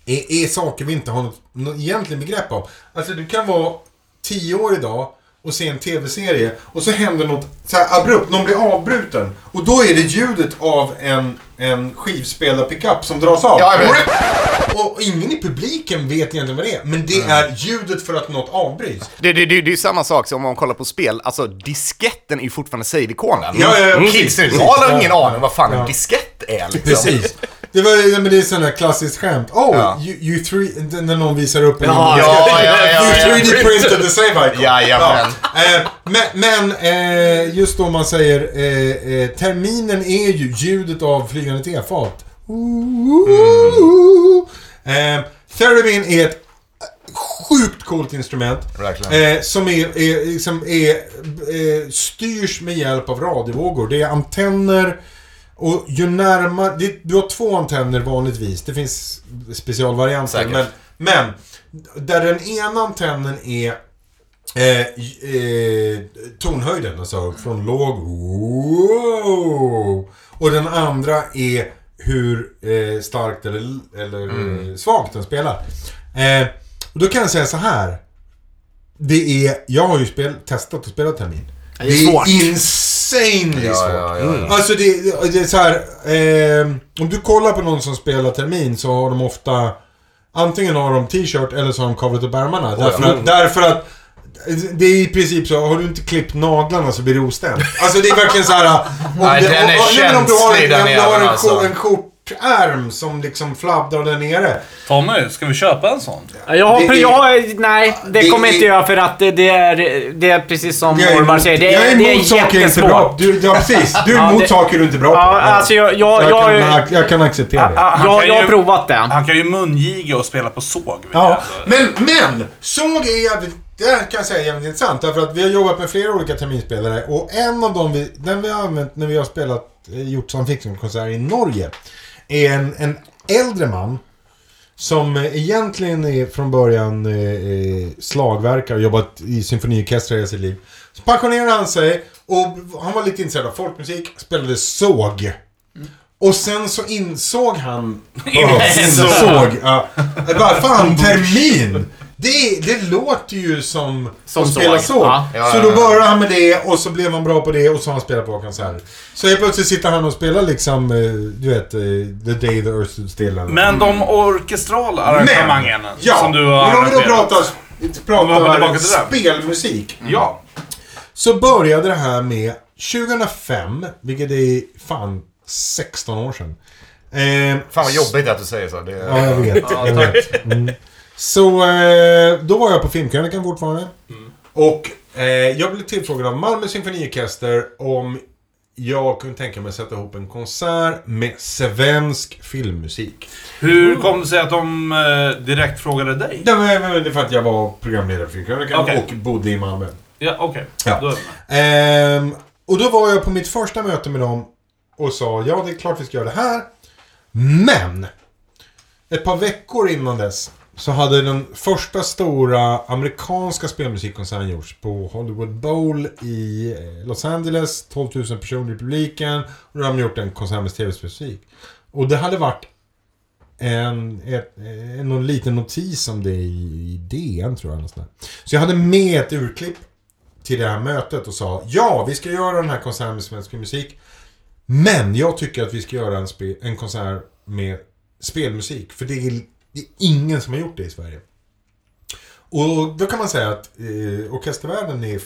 är, är saker vi inte har något, något egentligen begrepp om. Alltså du kan vara 10 år idag och se en tv-serie och så händer något så här abrupt, någon blir avbruten. Och då är det ljudet av en, en skivspelad pickup som dras av. Ja, Och ingen i publiken vet egentligen vad det är. Men det är ljudet för att något avbryts. Det, det, det, det är ju samma sak som om man kollar på spel. Alltså, disketten är ju fortfarande save-ikonen. Ja, ja, ja, precis, Kids nu har ingen Ja. aning vad fan en Ja. diskett är liksom. Precis. Det, var, ja, men det är där klassiskt skämt. Oh, Ja. you, you three, när någon visar upp en Ja, Ja, ja, ja, You ja. 3D printed the save icon. Jajamän. Ja. Eh, men men eh, just då man säger eh, eh, terminen är ju ljudet av flygande tefat. Eh, Theremin är ett sjukt coolt instrument. Eh, som är, är, liksom är, eh, styrs med hjälp av radiovågor. Det är antenner och ju närmare... Det, du har två antenner vanligtvis. Det finns specialvarianter. Säkert. Men, men där den ena antennen är eh, eh, tonhöjden, alltså från låg wow, och den andra är hur eh, starkt eller, eller Mm. eh, svagt den spelar. Eh, och då kan jag säga så här. Det är, jag har ju spel, testat att spela termin. Det är svårt. insanely Ja, svårt. ja, ja, ja. Alltså det, det är så här. Eh, om du kollar på någon som spelar termin så har de ofta Antingen har de t-shirt eller så har de kavlat upp ärmarna. Därför, att, därför att det är i princip så, har du inte klippt naglarna så blir det ostämt. Alltså det är verkligen så här. Om Nej, det, den är om, men om du har, känslig, en, om du har en, alltså. en skjortärm som liksom fladdrar där nere. Tommy, ska vi köpa en sån? Jag har, Det jag nej, det, det kommer är- inte jag för att det, det, är, det är precis som Jag emot- säger. Det, jag är, är det är emot saker jag inte är bra du, Ja precis, du är emot saker du inte är bra på. Ja, alltså jag, jag, jag, jag, kan, jag, jag kan acceptera det. Han jag, jag har provat det. Han kan ju mungiga och spela på såg. Ja, jag. men, men! Såg är jävligt, det här kan jag säga är jävligt intressant. Därför att vi har jobbat med flera olika terminspelare och en av dem vi, den vi har använt när vi har spelat, eh, gjort science fiction-konserter i Norge, är en, en äldre man som eh, egentligen är från början eh, eh, slagverkare och jobbat i symfoniorkestrar hela sitt liv. Så pensionerade han sig och han var lite intresserad av folkmusik, spelade såg. Och sen så insåg han... Insåg! Ja. Bara, fan, termin! Det, det låter ju som, Som att spela såg. Ja. Ja, så ja, då ja. började han med det och så blev han bra på det och så har han spelat på konserter. Så helt plötsligt sitter han och spelar liksom, eh, du vet, eh, The Day the Earth Stood Still. eller- Men de orkestrala arrangemangen Ja, som du har men om vi då pratar, pratar spelmusik. Ja. Så började det här med 2005, vilket är fan 16 år sedan. Eh, Fan vad jobbigt att du säger så. Det, Ja, jag vet. jag vet. Mm. Så eh, då var jag på Filmkrönikan fortfarande. Och eh, jag blev tillfrågad av Malmö Symfoniorkester om jag kunde tänka mig att sätta ihop en konsert med svensk filmmusik. Hur kom det sig att de eh, direkt frågade dig? Det var för att jag var programledare för Filmkrönikan Okej. och bodde i Malmö. Ja, okej. Ja. Då. Ehm, och då var jag på mitt första möte med dem och sa ja, det är klart vi ska göra det här. Men! Ett par veckor innan dess så hade den första stora amerikanska spelmusikkonserten gjorts på Hollywood Bowl i eh, Los Angeles. 12 000 personer i publiken. Och då hade de gjort en konsert med tv-musik. Och det hade varit en, ett, en, någon liten notis om det i, i DN tror jag. någonstans. Så jag hade med ett urklipp till det här mötet och sa ja, vi ska göra den här konserten med svensk musik. Men jag tycker att vi ska göra en, spe, en konsert med spelmusik. För det är, det är ingen som har gjort det i Sverige. Och då kan man säga att eh, orkestervärlden är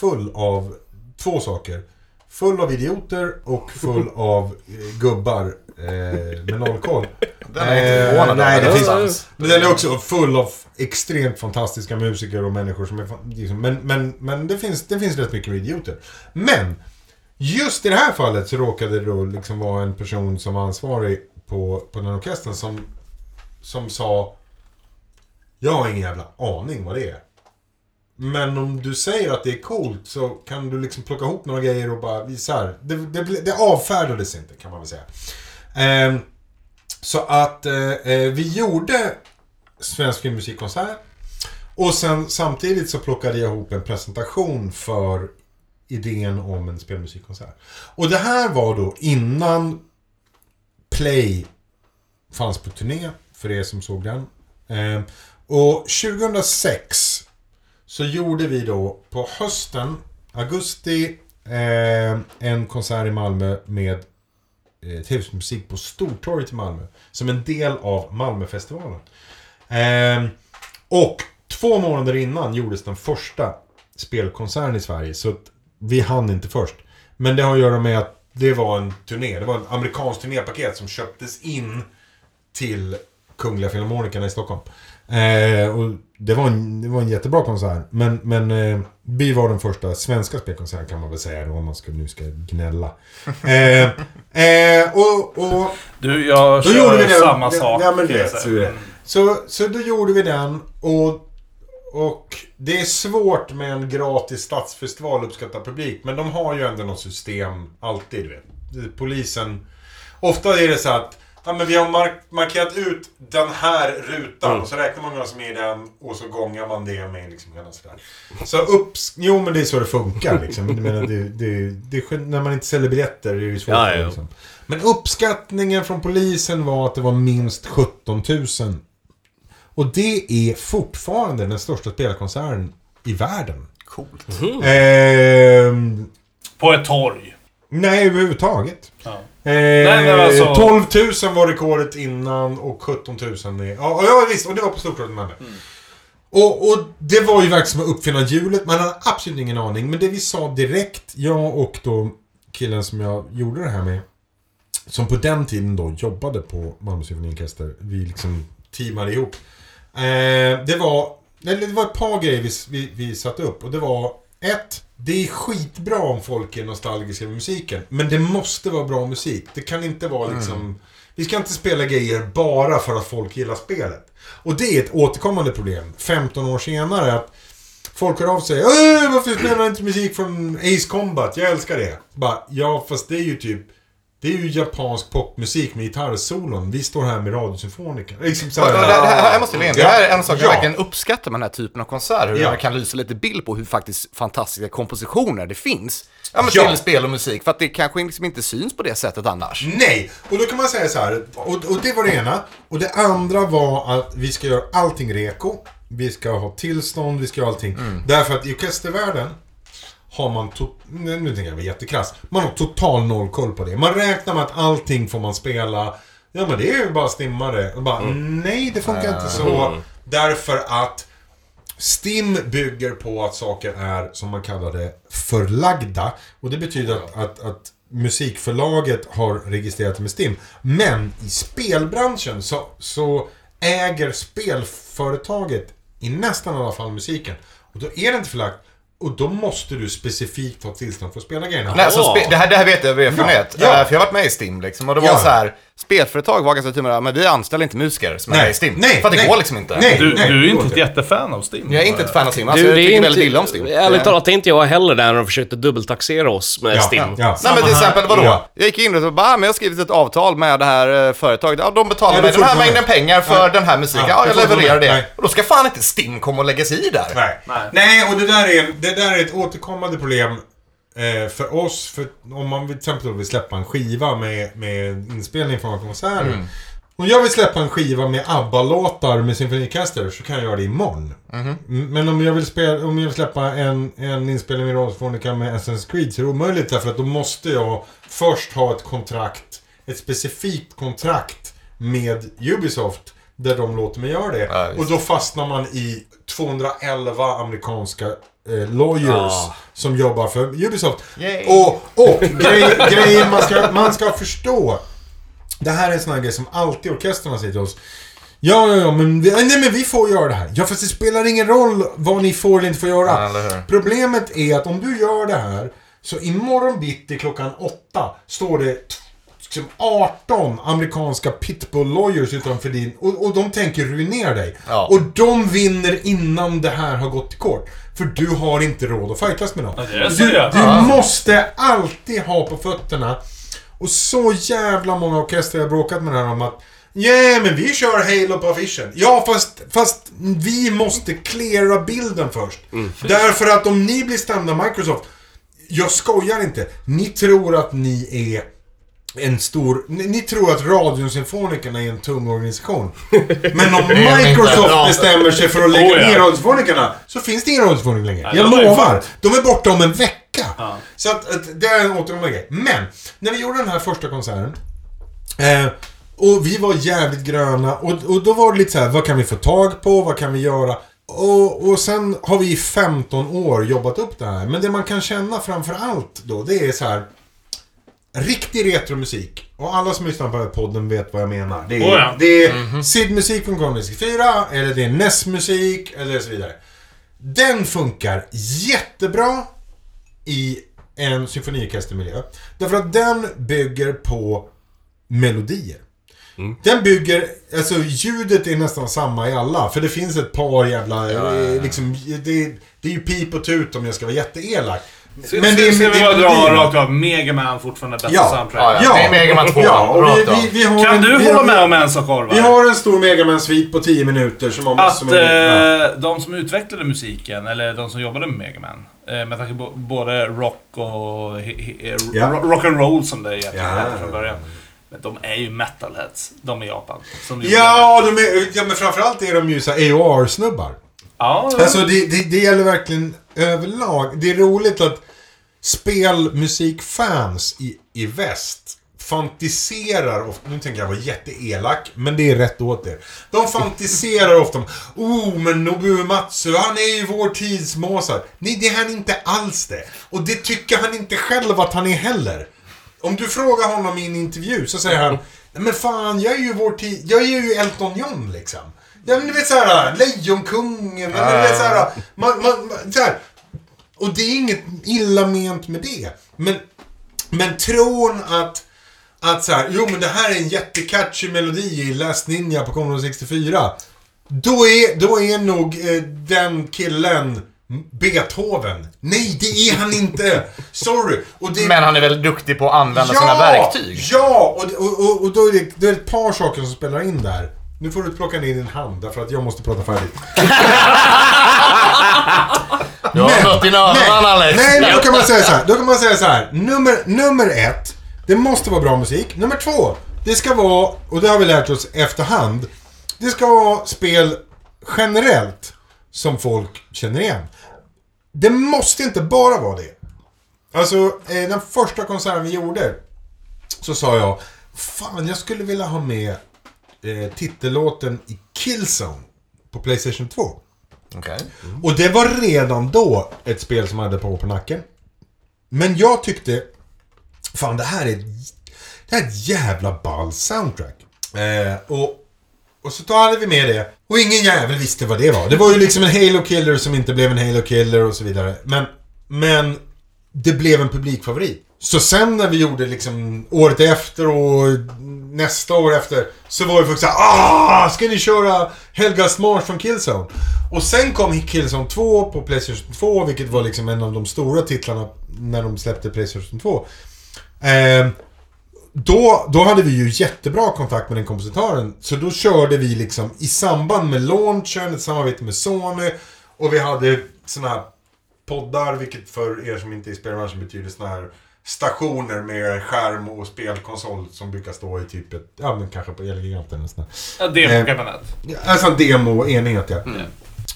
full av två saker. Full av idioter och full av eh, gubbar eh, med noll koll. Den är förvånad nej, det finns, men den är också full av extremt fantastiska musiker och människor som är... Liksom, men men, men det, finns, det finns rätt mycket idioter. Men! Just i det här fallet så råkade det då liksom vara en person som var ansvarig på, på den orkestern som, som sa Jag har ingen jävla aning vad det är. Men om du säger att det är coolt så kan du liksom plocka ihop några grejer och bara visa här. Det, det, det avfärdades inte kan man väl säga. Eh, så att eh, eh, vi gjorde Svensk filmmusikkonsert. Och sen samtidigt så plockade jag ihop en presentation för idén om en spelmusikkonsert. Och det här var då innan Play fanns på turné, för er som såg den. Eh, och 2006 så gjorde vi då på hösten, augusti, eh, en konsert i Malmö med eh, tv-musik på Stortorget i Malmö. Som en del av Malmöfestivalen. Eh, och två månader innan gjordes den första spelkonserten i Sverige. Så vi hann inte först. Men det har att göra med att det var en turné. Det var en amerikansk turnépaket som köptes in till Kungliga Filharmonikerna i Stockholm. Eh, och det var, en, det var en jättebra konsert. Men, men eh, vi var den första svenska spelkonserten kan man väl säga då, om man ska, nu ska gnälla. Eh, eh, och, och Du, jag då gjorde vi den. samma sak. Ja, men det, så, så, så då gjorde vi den och, och det är svårt med en gratis stadsfestival att uppskatta publik. Men de har ju ändå något system alltid, du vet. Polisen... Ofta är det så att ja, men vi har mark- markerat ut den här rutan och så räknar man vad som är i den och så gångar man det med liksom hela sådär. Så upps... Jo men det är så det funkar liksom. Jag menar, det, det, det, när man inte säljer biljetter är det ju svårt. Ja, ja. Liksom. Men uppskattningen från polisen var att det var minst 17 000. Och det är fortfarande den största spelkonserten i världen. Coolt. Ehm, På ett torg. Nej, överhuvudtaget. Ja. Ehm, men alltså- 12 000 var rekordet innan och 17 000 är... Ja, ja visst. Och det var på Stortorget i Malmö. Och, och det var ju verkligen som att uppfinna hjulet. Man hade absolut ingen aning. Men det vi sa direkt, jag och då killen som jag gjorde det här med. Som på den tiden då jobbade på Malmö Symfoniorkester. Vi liksom teamade ihop. Eh, det var... Eller det var ett par grejer vi, vi, vi satte upp. Och det var... Ett, det är skitbra om folk är nostalgiska med musiken. Men det måste vara bra musik. Det kan inte vara liksom... Vi ska inte spela grejer bara för att folk gillar spelet. Och det är ett återkommande problem. 15 år senare att folk hör av sig. "Åh, Varför spelar inte musik från Ace Combat? Jag älskar det. Bara, ja fast det är ju typ... Det är ju japansk popmusik med gitarrsolon. Vi står här med radiosymfoniker. Liksom så här. det, det här, jag måste le in. det här är en sak jag Ja. verkligen uppskattar med den här typen av konserter. Hur Ja. jag kan lysa lite bild på hur faktiskt fantastiska kompositioner det finns. Ja, men Ja. till spel och musik. För att det kanske liksom inte syns på det sättet annars. Nej! Och då kan man säga så här. Och, och det var det ena. Och det andra var att vi ska göra allting reko. Vi ska ha tillstånd, vi ska ha allting. Därför att i orkestervärlden har man, to- nu tänker jag vara jättekrass, man har total noll koll på det. Man räknar med att allting får man spela. Ja men det är ju bara stimmare. Och bara, nej det funkar inte så. Därför att STIM bygger på att saker är, som man kallar det, förlagda. Och det betyder att, att, att musikförlaget har registrerat med STIM. Men i spelbranschen så, så äger spelföretaget i nästan alla fall musiken. Och då är det inte förlagt. Och då måste du specifikt ha tillstånd för att spela grejerna. Nej, alltså, spe- det, här, det här vet jag av erfarenhet. Ja, ja. Eh, För jag har varit med i STIM liksom. Och det var Ja. så här. Spelföretag var ganska tydliga men vi anställer inte musiker som är Nej, med i STIM. nej, för att det nej. går liksom inte. Nej. Du, du är inte ett jättefan av Stim. Jag är inte ett fan av STIM. Alltså, Du, jag är tycker inte, väldigt illa om STIM. Ärligt Eh, talat, det är inte jag heller där när de försökte dubbeltaxera oss med Ja, Stim. ja, Nej samma men till exempel vadå? Ja. Jag gick in och bara, ah, men jag har skrivit ett avtal med det här eh, företaget. Ja, de betalar Ja, mig den här mängden pengar för Nej. den här musiken. Ja, Ja, jag levererar det. Nej. Och då ska fan inte STIM komma och lägga sig i där. Nej. Nej. och det där, är, det där är ett återkommande problem eh, för oss. För om man till exempel vill släppa en skiva med, med inspelning från konserter. Mm. Om jag vill släppa en skiva med ABBA-låtar med symfoniorkester så kan jag göra det imorgon. Mm, Men om jag vill, spela, om jag vill släppa en, en inspelning med Radiofonica med Assassin's Creed så är det omöjligt därför att då måste jag först ha ett kontrakt, ett specifikt kontrakt med Ubisoft där de låter mig göra det. Ja, och då fastnar man i 211 amerikanska eh, lawyers Ja. som jobbar för Ubisoft. Yay. Och, och grej, grejen man ska, man ska förstå. Det här är en sån här grej som alltid orkestrarna säger till oss. Ja, ja, ja, men vi, nej, men vi får göra det här. Ja, fast det spelar ingen roll vad ni får eller inte får göra. Ja? Problemet är att om du gör det här, så imorgon bitti klockan åtta står det liksom 18 amerikanska pitbull lawyers utanför din... Och, och de tänker ruinera dig. Ja. Och de vinner innan det här har gått i kort. För du har inte råd att fightas med dem. det är så du det. du måste alltid ha på fötterna. Och så jävla många orkestrar har bråkat med det här om att Ja, men vi kör Halo på affischen. Ja, fast, fast vi måste cleara bilden först. Därför att om ni blir stämda Microsoft, jag skojar inte. Ni tror att ni är en stor... Ni, ni tror att Radiosymfonikerna är en tung organisation. Men om. Microsoft bestämmer sig för att lägga Oh, ner Radiosymfonikerna så finns det ingen Radiosymfoniker längre. Ja, Jag lovar. De är borta om en vecka. Så att, att det är en återkommande grej. Men, när vi gjorde den här första konserten. Eh, och vi var jävligt gröna och, och då var det lite så här, vad kan vi få tag på? Vad kan vi göra? Och, och sen har vi i 15 år jobbat upp det här. Men det man kan känna framför allt då, det är så här. Riktig retromusik. Och alla som lyssnar på den här podden vet vad jag menar. Det är, Oh ja. det är SID-musik från Commodore 64, eller det är NES-musik, eller så vidare. Den funkar jättebra i en symfoniorkestermiljö. Därför att den bygger på melodier. Den bygger, alltså ljudet är nästan samma i alla. För det finns ett par jävla, eh, liksom, det, det är ju pip och tut om jag ska vara jätteelak. Men det är, ska vi bara dra rakt av. Mega Man fortfarande bästa Ja. soundtrack. Ja, ja. Det är Mega Man 2. Ja, och vi, rakt av. vi, vi har Kan du vi hålla med om en sak Orvar? Vi har en stor Megaman-svit på 10 minuter som har massor Att med... eh, de som utvecklade musiken, eller de som jobbade med Mega Man, eh, med tanke på både rock och he, he, Ja. ro- rock and roll som det egentligen Ja. hette från början. Men de är ju metalheads, de i Japan. Ja, de är, ja, men framförallt är de ju så AOR-snubbar. Ja, Ja, Alltså det, det, det gäller verkligen överlag. Det är roligt att spelmusikfans i, i väst fantiserar ofta, nu tänker jag vara jätteelak, men det är rätt åt er. De fantiserar ofta om, oh men Nobuo Matsu, han är ju vår tids Mozart. Nej, det är han inte alls det. Och det tycker han inte själv att han är heller. Om du frågar honom i en intervju så säger han, men fan, jag är ju vår tid, jag är ju Elton John liksom. Ja men du vet såhär, Lejonkungen, eller du vet såhär, man, man, man, så här. Och det är inget illa ment med det. Men, men tron att, att så här, jo men det här är en jättecatchy melodi i Last Ninja på Commodore 64. Då är, då är nog eh, den killen Beethoven. Nej, det är han inte. Sorry. Och det, Men han är väldigt duktig på att använda sina verktyg. Ja! Och, och, och, och då är det, det är ett par saker som spelar in där. Nu får du plocka ner din hand därför att jag måste prata färdigt. Du har mött dina öron Alex. Nej, men då kan man säga så här. Då kan man säga så här. Nummer, nummer ett. Det måste vara bra musik. Nummer två. Det ska vara, och det har vi lärt oss efterhand. Det ska vara spel generellt som folk känner igen. Det måste inte bara vara det. Alltså, eh, den första konserten vi gjorde så sa jag Fan, jag skulle vilja ha med eh, titellåten i Killzone på Playstation 2. Okej. Och det var redan då ett spel som hade på på nacken. Men jag tyckte, fan det här är, det här är ett jävla ball soundtrack. Eh, och, och så hade vi med det. Och ingen jävel visste vad det var. Det var ju liksom en Halo Killer som inte blev en Halo Killer och så vidare. Men, men det blev en publikfavorit. Så sen när vi gjorde liksom året efter och nästa år efter så var det folk såhär ah ska ni köra Helgas Marsch från Killzone? Och sen kom Killzone 2 på Playstation 2 vilket var liksom en av de stora titlarna när de släppte Playstation 2. Eh, då, då hade vi ju jättebra kontakt med den kompositören. Så då körde vi liksom i samband med launchen, ett samarbete med Sony. Och vi hade såna här poddar, vilket för er som inte är i spelbranschen betyder såna här stationer med skärm och spelkonsol som brukar stå i typ ett, ja men kanske på Elgiganten eller sånt där. Ja, det Eh, Alltså en demoenhet ja.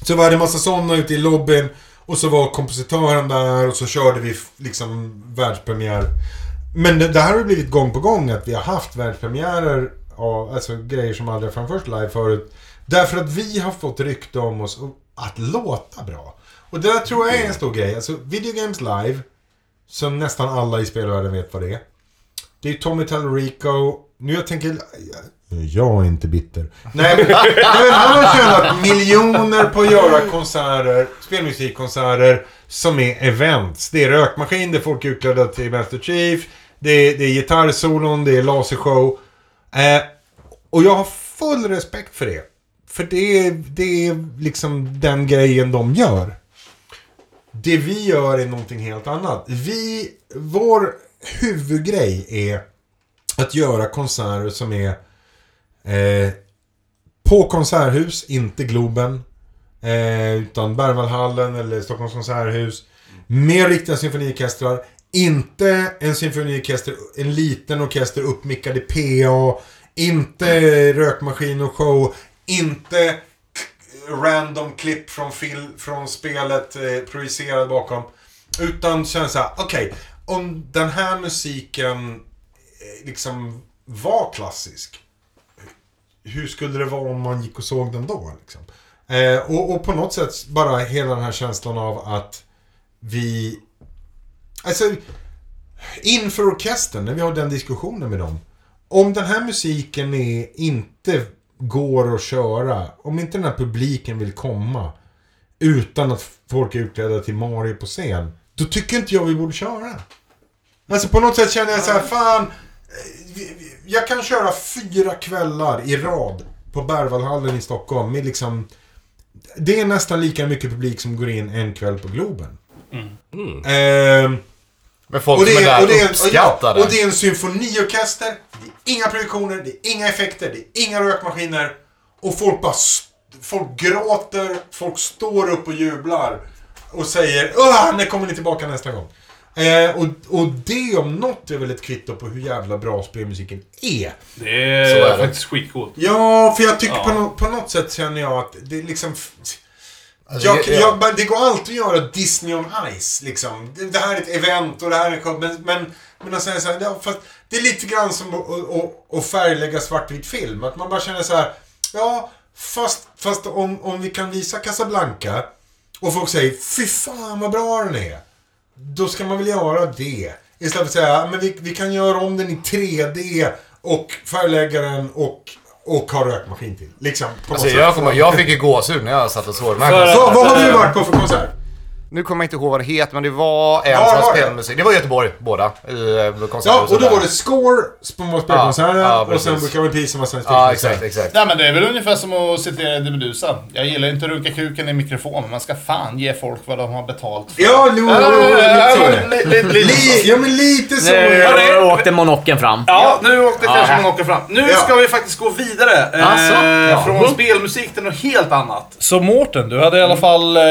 Så var det en massa sådana ute i lobbyn. Och så var kompositören där och så körde vi liksom världspremiär. Men det, det här har blivit gång på gång att vi har haft världspremiärer av alltså, grejer som aldrig har framförts live förut. Därför att vi har fått rykte om oss att låta bra. Och det där tror jag är en stor grej. Alltså Video Games Live, som nästan alla i spelvärlden vet vad det är. Det är Tommy Tallarico. Nu jag tänker... Jag är inte bitter. Nej, men, nej, han har tjänat miljoner på att göra konserter, spelmusikkonserter, som är events. Det är rökmaskin, det är folk utklädda till Master Chief, det är, det är gitarrsolon, det är lasershow. Eh, och jag har full respekt för det. För det är, det är liksom den grejen de gör. Det vi gör är någonting helt annat. Vi, vår huvudgrej är att göra konserter som är eh, på konserthus, inte Globen. Eh, utan Berwaldhallen eller Stockholms konserthus. Med riktiga symfoniorkestrar. Inte en symfoniorkester, en liten orkester uppmickad i PA. Inte rökmaskin och show. Inte random klipp från, fil, från spelet eh, projicerad bakom. Utan känner såhär, okej, okej. om den här musiken eh, liksom var klassisk. Hur skulle det vara om man gick och såg den då? Liksom? Eh, och, och på något sätt bara hela den här känslan av att vi... Alltså, inför orkestern, när vi har den diskussionen med dem. Om den här musiken är, inte går att köra, om inte den här publiken vill komma utan att folk är utklädda till Mario på scen, då tycker inte jag vi borde köra. Alltså på något sätt känner jag så här, fan, eh, jag kan köra fyra kvällar i rad på Berwaldhallen i Stockholm med liksom det är nästan lika mycket publik som går in en kväll på Globen. Ehm, Men folk och, det som är är, där och, det är, och, uppskattar det. och det är en symfoniorkester. Det är inga projektioner, det är inga effekter, det är inga rökmaskiner. Och folk bara... Folk gråter, folk står upp och jublar. Och säger Åh, när kommer ni tillbaka nästa gång? Eh, och, och det om något är väl ett kvitto på hur jävla bra spelmusiken är. Det är, Så är faktiskt skitcoolt. Ja, för jag tycker Ja. på, något, på något sätt känner jag att det är liksom... Alltså, Jag, det- jag, men det går alltid att göra Disney on Ice, liksom. Det, det här är ett event och det här är en show, men, men, men säga så här, ja, fast det är lite grann som att, att, färglägga svartvit film. Att man bara känner så här, ja, fast, fast om, om vi kan visa Casablanca och folk säger, fy fan vad bra den är. Då ska man väl göra det. Istället för att säga, "Ja, men vi, vi kan göra om den i 3D och färglägga den och, och ha rökmaskin till. Liksom, på Alltså, jag, kommer, jag fick ju gåshud när jag satt och såg. Så, vad har vi varit på för konsert? Nu kommer jag inte ihåg vad det heter, men det var en Ja, som det var det. spelade musik. Det var i Göteborg, båda. I eh, Ja, konserthuset och då var det Score på spelkonserten Ja, ja, och sen väl Peace vara svensk Ja, exakt, exakt. Nej men det är väl ungefär som att citera Eddie Meduza. Jag gillar inte att runka kuken i mikrofon, men man ska fan ge folk vad de har betalt för. Ja, jo, jo, lite så Ja, men lite så Nu åkte monocken fram. Ja, nu åkte kanske man åker fram. Nu Ja. ska vi faktiskt gå vidare. Eh, Alltså? Från spelmusik till något helt annat. Så Mårten, du hade i alla fall... Eh,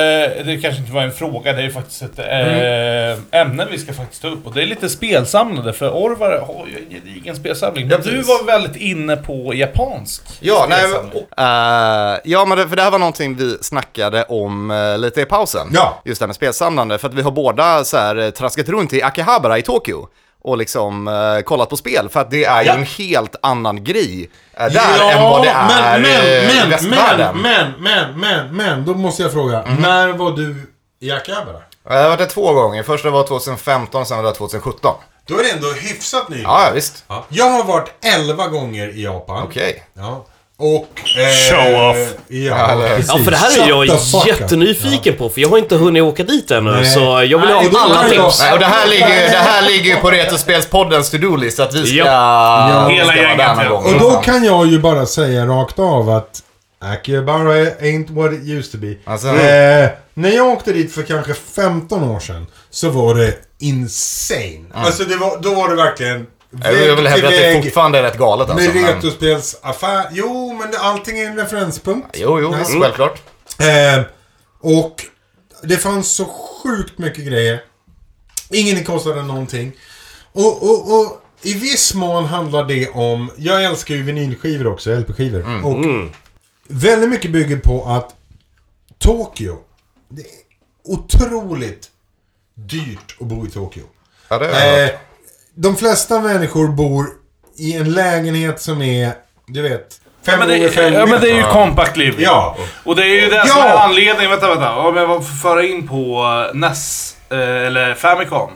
det kanske inte var en fråga, det är ju faktiskt ett eh, ämne vi ska faktiskt ta upp. Och det är lite spelsamlande, för Orvar har ju en gedigen spelsamling. Men Ja, du var väldigt inne på japansk Ja, nej, men, spelsamling. eh, ja, men det, för det här var någonting vi snackade om eh, lite i pausen. Ja. Just det här med spelsamlande. För att vi har båda så här, traskat runt i Akihabara i Tokyo. Och liksom eh, kollat på spel. För att det är ju Ja. en helt annan grej där än vad det är men, i men, men, västvärlden. men, men, men, men, men, då måste jag fråga. När var du i Akihabara? Jag har varit där två gånger. Första var 2015, sen var det 2017. Då är det ändå hyfsat nyligen. Ja, visst. Ja. Jag har varit 11 gånger i Japan. Okej. Ja. Och... Eh, Show off. Ja. Ja, för det här är jag jättenyfiken på, för jag har inte hunnit åka dit ännu. Nej. Så jag vill Nej, ha alla tips. Nej, och det här ligger ju det här ligger på Retrospelspoddens to-do-list. Att vi ska... Ja. ska Hela vara gänget, ja. Och då kan jag ju bara säga rakt av att Akihabara ain't what it used to be. Alltså. eh, när jag åkte dit för kanske 15 år sedan så var det insane. Alltså det var, då var det verkligen Jag vill hävda att det fortfarande är rätt galet alltså. med men- retrospelsaffär. Jo, men det- allting är en referenspunkt. Jo, jo, Nej. självklart. Eh, och det fanns så sjukt mycket grejer. Ingen kostade någonting. Och, och, och i viss mån handlar det om... Jag älskar ju vinylskivor också, LP-skivor. Och väldigt mycket bygger på att Tokyo, det är otroligt dyrt att bo i Tokyo. Ja, det Eh, de flesta människor bor i en lägenhet som är, du vet, fem Ja men, gånger fem det, ja men det är ju compact living. Ja. Och det är ju det som Ja. är anledningen, vänta vänta, om jag får föra in på eh, NES, eh, eller Famicom.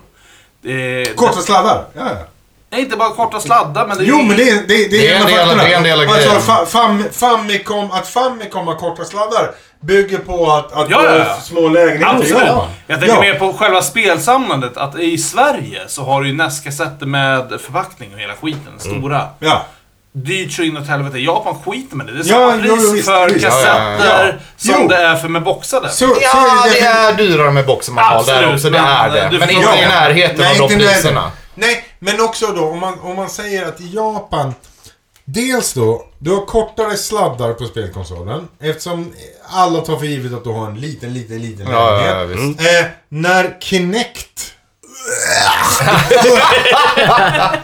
Det, Korta sladdar. Ja, ja. Nej, inte bara korta sladdar, men det är Jo, ju- men det är, det, det Det är en del- faktorn. det är en del av alltså, grejen. fa, fam, Famicom, att Famicom har korta sladdar bygger på att, att Ja, det ja, ja. små lägenheter Absolut. Japan. Jag tänker Ja. mer på själva spelsamlandet. Att i Sverige så har du ju NES-kassetter med förpackning och hela skiten. Stora. Ja. Dyrt så inåt helvete. Japan skiter med det. Det är Ja, samma jo, pris visst, för visst. kassetter Ja, ja, ja. som Jo. det är för med boxade. Så, så Ja, är det är dyrare med boxmaterial där Absolut, också. Det men är det. du Men får- inte i Ja. närheten Nej, av de inte i priserna. Nej, men också då om man, om man säger att i Japan Dels då, du har kortare sladdar på spelkonsolen eftersom alla tar för givet att du har en liten, liten, liten Ja, lägenhet. ja, ja, visst. Eh, när Kinect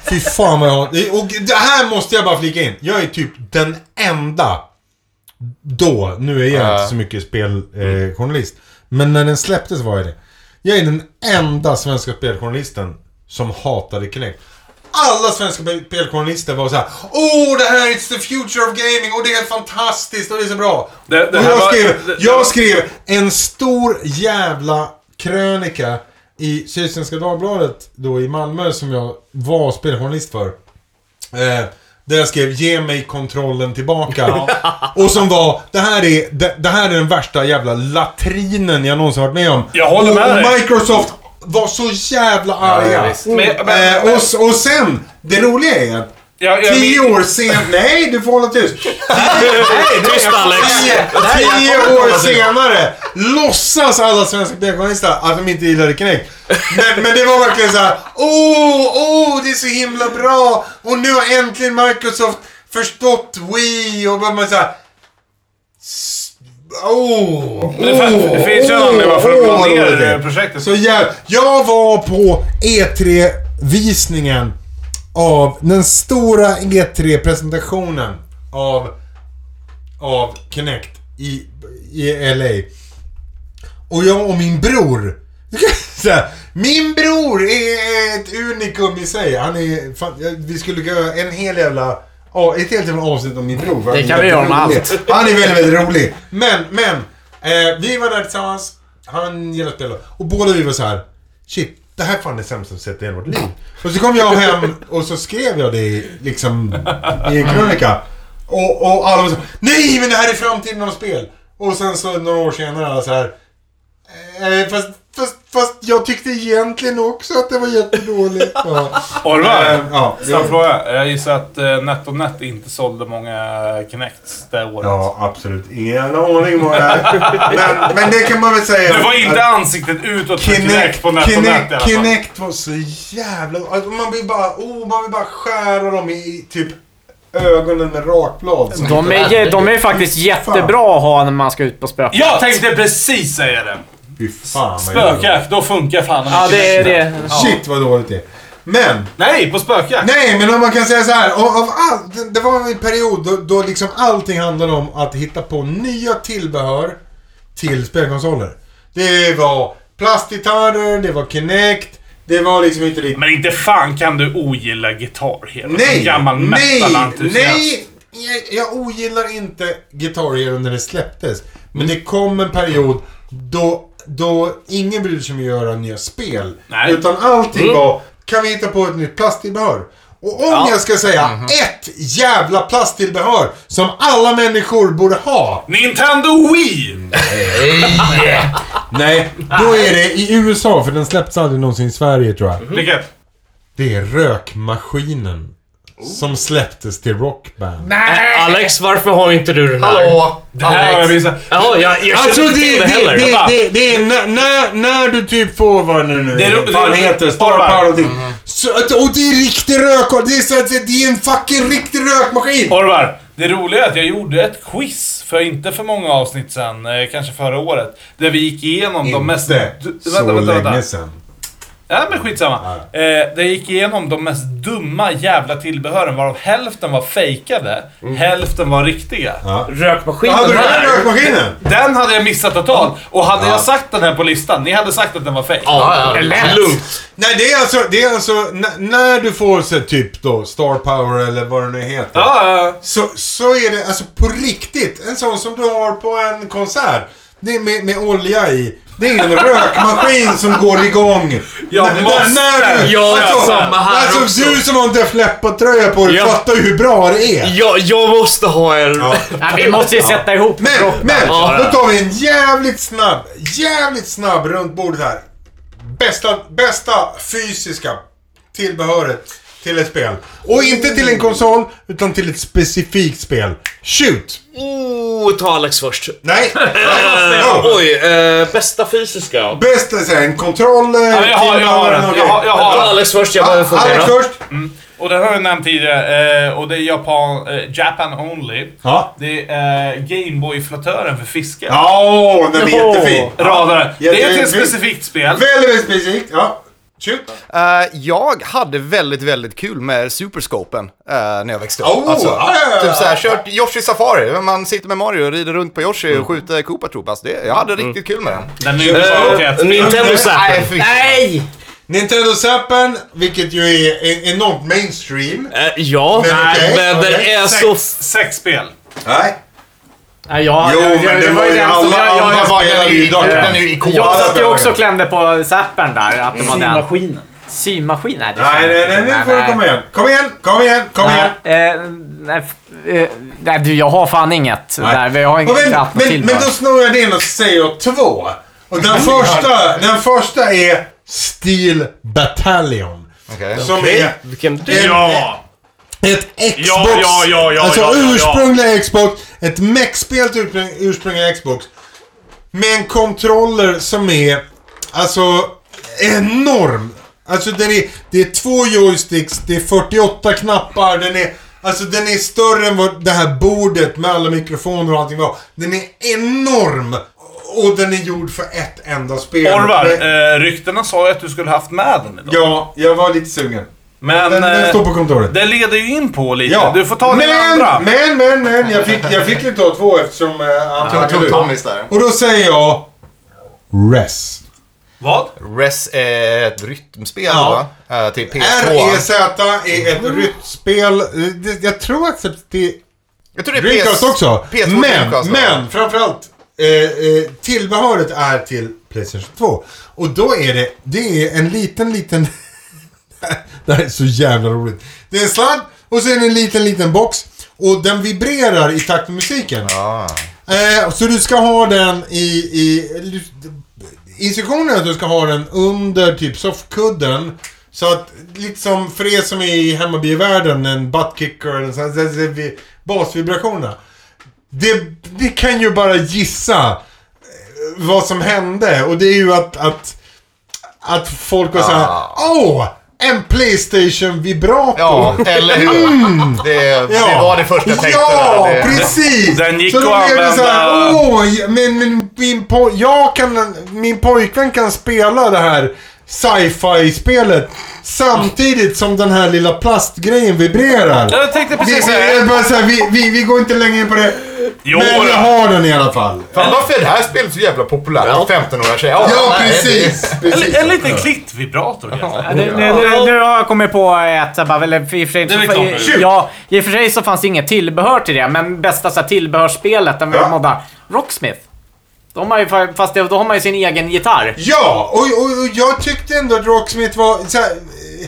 Fy fan vad jag har... Och det här måste jag bara flika in. Jag är typ den enda då, nu är jag inte så mycket speljournalist, eh, journalist. men när den släpptes var jag det. Jag är den enda svenska speljournalisten som hatade Kinect. Alla svenska speljournalister var så här: Åh, det här är the future of gaming och det är fantastiskt och det är så bra. Det- det och jag, var- skrev, det- jag skrev en stor jävla krönika i Sydsvenska Dagbladet då i Malmö som jag var speljournalist för. Eh, där jag skrev ge mig kontrollen tillbaka. Och som var, det här, är, det, det här är den värsta jävla latrinen jag någonsin varit med om. Jag håller och, med och dig. Microsoft var så jävla arga. ja, visst. Men- men- eh, och, och sen, det roliga är att Jag, jag, tio år sen... Nej, du får hålla tyst. Tyst Alex! Tio, år senare låtsas alla svenska speljournalister att de inte gillade Kinect. Men, men det var verkligen så här. Åh, åh, det är så himla bra. Och nu har äntligen Microsoft förstått Wii och bara så här. Åh, Men det, fin- det finns ju en anledning varför de la ner det projektet. Så jag, jag var på E3-visningen av den stora E3-presentationen av, av Kinect i, i LA. Och jag och min bror. Så här, min bror är ett unikum i sig. Han är... Fan, vi skulle göra en hel jävla... ja, Ett helt jävla avsnitt om min bror. Det kan vi göra om allt. Han är väldigt, väldigt rolig. Men, men. Eh, vi var där tillsammans. Han gillar att spela. Och båda vi var så här. Shit, det här är fan det sämsta sett i hela vårt liv. Och så kom jag hem och så skrev jag det i, liksom i en krönika. Och, och alla var så Nej men det här är framtiden av spel. Och sen så några år senare alla så här. Eh, fast, fast, fast jag tyckte egentligen också att det var jättedåligt. Ja. Orvar, Eh, ja, snabb fråga. Jag gissar att uh, NetOnNet inte sålde många Kinects det året. Ja, absolut. Ingen aning vad det är. Men, men det kan man väl säga. Det var inte ansiktet utåt för Kinect Kinect, på NetOnNet i Kinect, alla fall. Kinect var så jävla... Alltså man vill bara... Oh, man vill bara skära dem i typ ögonen med rakblad. De är, de är faktiskt jättebra att ha när man ska ut på spökjakt. Jag tänkte precis säga det. Fy fan Spökjakt, då funkar fan Ja, det är det. Shit vad dåligt det är. Men... Nej, på spökjakt. Nej, men om man kan säga så här. Av, av all, det, det var en period då, då liksom allting handlade om att hitta på nya tillbehör till spelkonsoler. Det var plastgitarrer, det var Kinect, det var liksom inte riktigt... Men inte fan kan du ogilla Guitar Hero. Nej! Som gammal nej! Nej! Jag, jag ogillar inte Guitar Hero när det släpptes. Men det kom en period då, då ingen brydde sig om att göra nya spel. Nej. Utan allting var, kan vi hitta på ett nytt plasttillbehör? Och om jag ska säga ett jävla plasttillbehör som alla människor borde ha. Nintendo Wii! Nej, då är det i USA, för den släpptes aldrig någonsin i Sverige tror jag. Vilket? Det är rökmaskinen. Som släpptes till Rockband. Alex, varför har inte du den här? Hallå! Det här har jag visat. Jaha, jag, jag Alltså känner det, inte till det, det heller. det, det, det är när, när, när du typ får vad det nu Det är vad det är- heter, Star. Power och och det är riktig rök det är, så att det är en fucking riktig rökmaskin. Orvar, det roliga är att jag gjorde ett quiz för inte för många avsnitt sen, eh, kanske förra året. Där vi gick igenom de mest... Inte så länge sedan. Ja, men skitsamma. Eh, där jag gick igenom de mest dumma jävla tillbehören, varav hälften var fejkade, hälften var riktiga. Ja. Rökmaskinen den här. rökmaskinen? Den hade jag missat totalt. Och hade jag sagt den här på listan, ni hade sagt att den var fake. Ja, ja, lugnt. Nej, det är alltså, det är alltså när du får så typ då Star Power eller vad det nu heter. Ja, ja, Så, så är det alltså på riktigt. En sån som du har på en konsert. Det är med, med olja i. Det är en rökmaskin som går igång. Jag När- måste. När du, Ja, alltså, samma här alltså också. du som har en Def Leppard-tröja på dig fattar ju hur bra det är. Jag, jag måste ha en... Ja. Ja, vi måste ju sätta ihop Men, men, Ja. då tar vi en jävligt snabb, jävligt snabb runt bordet här. Bästa, bästa fysiska tillbehöret till ett spel. Och inte till en konsol, utan till ett specifikt spel. Shoot! Oh, ta Alex först. Nej! Eh, Oh. oj, eh, bästa fysiska. Bästa är en kontroller, Ja, jag har- jag har den. Jag har- jag har den. Alex först, jag behöver Alex fundera. först. Och den har jag nämnt tidigare. Eh, och det är Japan, eh, Japan Only. Ja. Det är Gameboy-flottören för fiske. Ja, den är Åh. jättefin. Radare. Det är ett specifikt spel. Väldigt, väldigt specifikt. Ja. Shoot. Eh, jag hade väldigt, väldigt kul med Superscopen eh, när jag växte upp. Oh, alltså, ja, ja. Typ såhär, kört Yoshi Safari. Man sitter med Mario och rider runt på Yoshi och skjuter Koopa Troopas. Det, jag hade riktigt kul med den. Den är ju uh, Eh, Nintendo Zapper. fy- Nej! Nintendo Zappen, vilket ju är en- enormt mainstream. Eh, ja, Men okej, men den okej. är så... sex, sex spel. Nej. Nej, jag, Jo, jag, men jag, det var ju den som alla- jag, alla jag, var- Den är ju- idag. den är ju ikonisk. jag satt ju också och klämde på zappern där. Att det var den. Symaskinen. Symaskin? Nej, det Nej, nej, nej, nu får du komma igen. Kom igen, kom igen, kom igen. Nej, eh, nej, eh, nej, du, jag har fan inget där. Vi har inget men, men, men då snor jag det in och säger två. Och den första, den första är Steel Battalion. Okej. Som är Vilken en, Ja! Ett Xbox. Ja, ja, ja, alltså ursprungliga Xbox. Ett mech-spel till ursprung- ursprungliga Xbox. Med en kontroller som är alltså enorm. Alltså den är, det är två joysticks, det är 48 knappar, den är Alltså den är större än vad det här bordet med alla mikrofoner och allting var. Den är enorm! Och den är gjord för ett enda spel. Orvar, eh, ryktena sa ju att du skulle haft med den idag. Ja, jag var lite sugen. Men Den, den eh, står på kontoret. det leder ju in på lite. Ja. Du får ta men, din andra. Men, men, men. Jag fick, jag fick ju ta två eftersom uh, han Tog-. Tommys där. Och då säger jag... Res. Vad? Res är ett rytmspel Ja. va? Eh, till PS2. REZ är ett rytmspel. Eh, det- Jag tror att det Jag tror det är Dreamcast PS... också. PS2 men, Dreamcast, men framförallt eh, eh, tillbehöret är till Playstation 2. Och då är det, det är en liten, liten... det här är så jävla roligt. Det är en sladd och så är det en liten, liten box. Och den vibrerar i takt med musiken. Ah. Eh, så du ska ha den i... i instruktionen är att du ska ha den under typ soffkudden. Så att, lite som för er som är i hemmabiovärlden, en buttkicker eller en sån här, så- så- vi- basvibrationerna. Det, det kan ju bara gissa eh, vad som hände. Och det är ju att, att, att folk var såhär, åh! En Playstation vibrator! Ja, eller hur? Det, det var det första jag tänkte. Ja, där. Det, precis! Den gick så då att blev det så här, använda- åh, men, men min, po- jag kan, min pojkvän kan spela det här sci-fi-spelet samtidigt som den här lilla plastgrejen vibrerar. Jag tänkte Vi, precis vi, jag bara så här, vi, vi, vi går inte längre in på det. Jo, men jag har den i alla fall. Fan varför är det här spelet så jävla populärt? Ja. 15-åriga tjejer. Ja, nej, precis. En, precis. en liten klittvibrator kanske. Nu, nu, nu, har jag kommit på ett, så bara, eller i och för sig, nu. ja, i och för sig så fanns det inget tillbehör till det, men bästa så här, tillbehörsspelet, den vi Ja. modda, Rocksmith. De har ju, fa- fast då har man ju sin egen gitarr. Ja, och, och, och jag tyckte ändå att Rocksmith var så här, eh,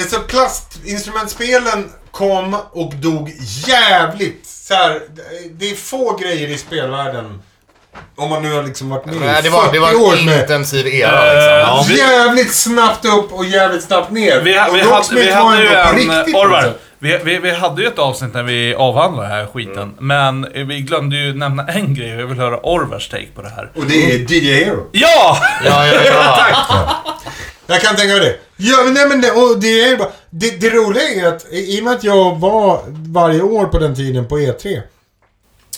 Alltså plastinstrumentspelen kom och dog jävligt så här, Det är få grejer i spelvärlden om man nu har liksom varit med Nej, i det var, det var 40 år en med intensiv era liksom. ja, vi- jävligt snabbt upp och jävligt snabbt ner. Vi, Och vi, hade, vi var hade ju en... riktigt, Orvar. Vi, vi, vi hade ju ett avsnitt när vi avhandlade den här skiten. Men vi glömde ju nämna en grej och jag vill höra Orvars take på det här. Och det är DJ Hero. Ja! Ja, ja, ja. Jag kan tänka mig det. Ja, men nej men det, och det är ju bara, det, det roliga är att i i och med att jag var varje år på den tiden på E3.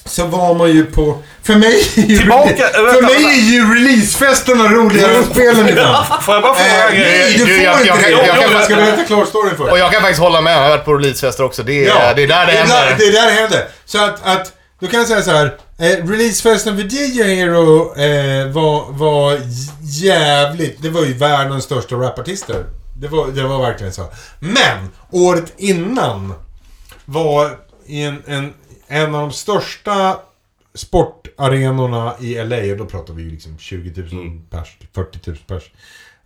Så var man ju på... För mig är ju, Tillbaka- för vänta, mig vänta. är ju releasefesterna roligare än spelen ibland. Får jag bara fråga Eh, nej, du får jag- inte jag- det. jag- jag- Jag, jag- ska berätta klart storyn för Och jag kan faktiskt hålla med. Jag har varit på releasefester också. Det är, det är där det där, händer. det är där det händer. Så att, att då kan jag säga så här. Eh, releasefesten för DJ Hero eh, var, var jävligt... Det var ju världens största rapartister. Det var, det var verkligen så. Men, året innan var i en, en, en av de största sportarenorna i LA. Och då pratar vi ju liksom 20 000 pers, 40 000 pers.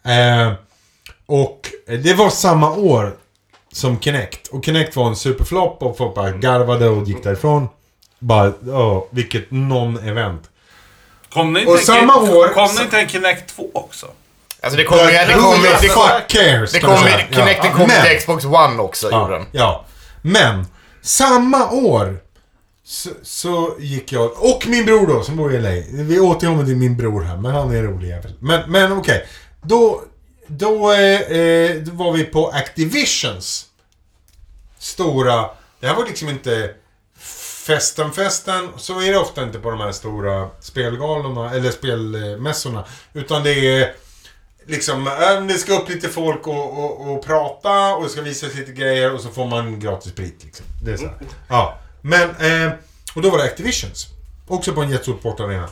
Eh, och det var samma år som Kinect. Och Kinect var en superflopp och folk bara garvade och gick därifrån. Bara, åh, vilket non-event. Kom det inte, Och en- samma år- Kom det inte en Kinect 2 också? Alltså det kommer... Det kommer... Det kommer... Fuck cares, Det kommer... Kinecten Ja. kommer Men- till Xbox One också, gjorde Ja, den. ja. Men, samma år så, så gick jag, och min bror då som bor i LA. Vi återkommer till min bror här, men han är en rolig jävel. Men, men okej. Då, då, eh, eh, då var vi på Activisions stora, det här var liksom inte festen festen, så är det ofta inte på de här stora spelgalorna, eller spelmässorna. Utan det är liksom, äh, det ska upp lite folk och, och, och prata och det ska visas lite grejer och så får man gratis sprit liksom. Det är så här. Ja. Men, eh, och då var det Activisions. Också på en jättestor sportarena.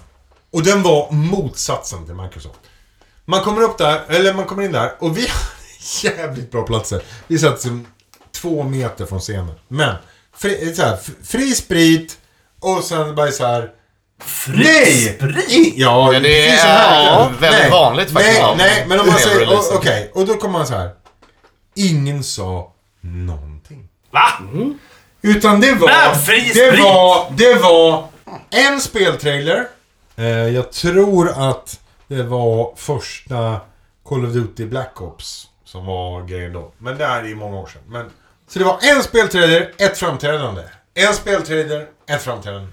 Och den var motsatsen till Microsoft. Man kommer upp där, eller man kommer in där och vi hade jävligt bra platser. Vi satt som två meter från scenen. Men, fri, så här, fri sprit och sen bara så här. Nej! I, ja, Men det är ja, väldigt nej, vanligt faktiskt. Nej, Ja. nej, men om man säger, okej, och då kommer man så här. Ingen sa någonting. Va? Utan det var... Det var, det var en speltrailer. Eh, jag tror att det var första Call of Duty Black Ops som var grejen då. Men det här är ju många år sedan. Men, så det var en speltrailer, ett framträdande. En speltrailer, ett framträdande.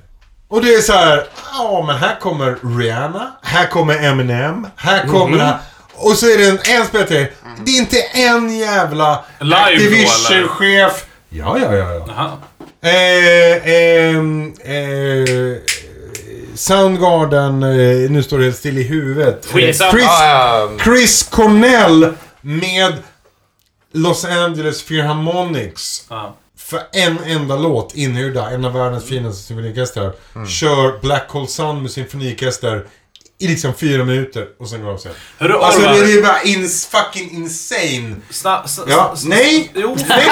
Och det är så här, ja men här kommer Rihanna, här kommer Eminem, här kommer här. Och så är det en, en speltrailer. Det är inte en jävla Live Activision-chef. Ja, ja, ja, ja. Jaha. Eh, ehm, eh, Soundgarden, eh, nu står det helt still i huvudet. Chris, ja, Chris Cornell med Los Angeles Philharmonics. Ja. För en enda låt inhyrda, en av världens finaste symfoniorkestrar. Kör Black Hole Sun med symfoniorkester i liksom fyra minuter och sen går de sen. Hörru, Alltså det är bara ins fucking insane. Sna, sna, Ja, sna- nej! Jo. Nej!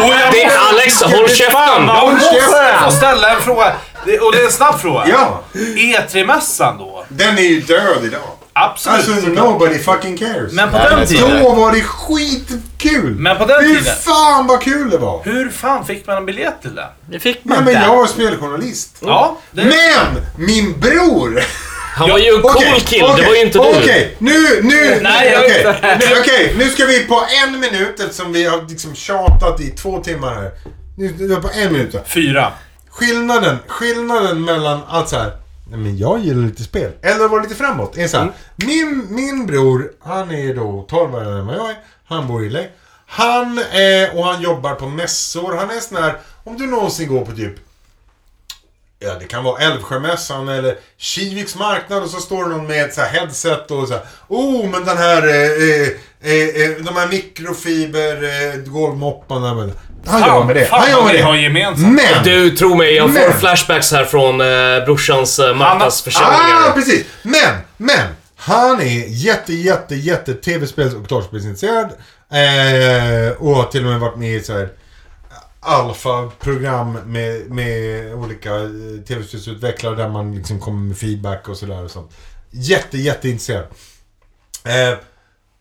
Jo, jag Det är Alex, håll käften! Håll måste käften. jag få ställa en fråga. Det, och det är en snabb fråga. Ja, E3-mässan då? den är ju död idag. Absolut. Alltså nobody fucking cares. men på Nej, den men tiden. Då var det skitkul! Men på den Fy tiden. fan vad kul det var! Hur fan fick man en biljett till det? Det fick man men inte. jag var speljournalist. Ja, det... Men! Min bror! Han var ju en cool kill, det okej, var ju inte du. Okej, nu, nu, Nej, okej. inte. Nu, okej, nu ska vi på en minut eftersom vi har liksom tjatat i två timmar här. Nu, nu är på en minut. Fyra. Skillnaden, skillnaden mellan att så här, nej men jag gillar lite spel, eller vara lite framåt, är så här. Min, min bror, han är då 12 år äldre än vad jag är. Han bor i LA. Han, eh, och han jobbar på mässor. Han är sån här, om du någonsin går på typ Ja, det kan vara Älvsjömässan eller Kiviks marknad och så står det någon med ett så här headset och så här. Oh, men den här... Eh, eh, eh, de här mikrofiber eh, golvmopparna. men- Han gör med det. Fan Han gör vad med ni har det. gemensamt. Men! Du, tro mig, jag får Men- flashbacks här från eh, brorsans eh, Ah, marknadsförsäljningar. precis! Men, men! Han är jätte, jätte, jätte tv-spels och dataspelsintresserad. Eh, och har till och med varit med i så här alfa-program med, med olika eh, tv-spelsutvecklare där man liksom kommer med feedback och sådär och sånt. Jätte, jätteintresserad. Eh,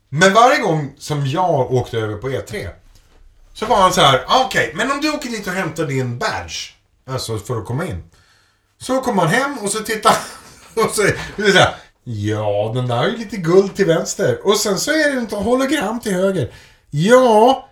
men varje gång som jag åkte över på E3 så var han så här, ah, okej, men om du åker dit och hämtar din badge, alltså för att komma in. Så kommer han hem och så tittar och så så här, Ja, den där är ju lite guld till vänster. Och sen så är det ett hologram till höger. Ja,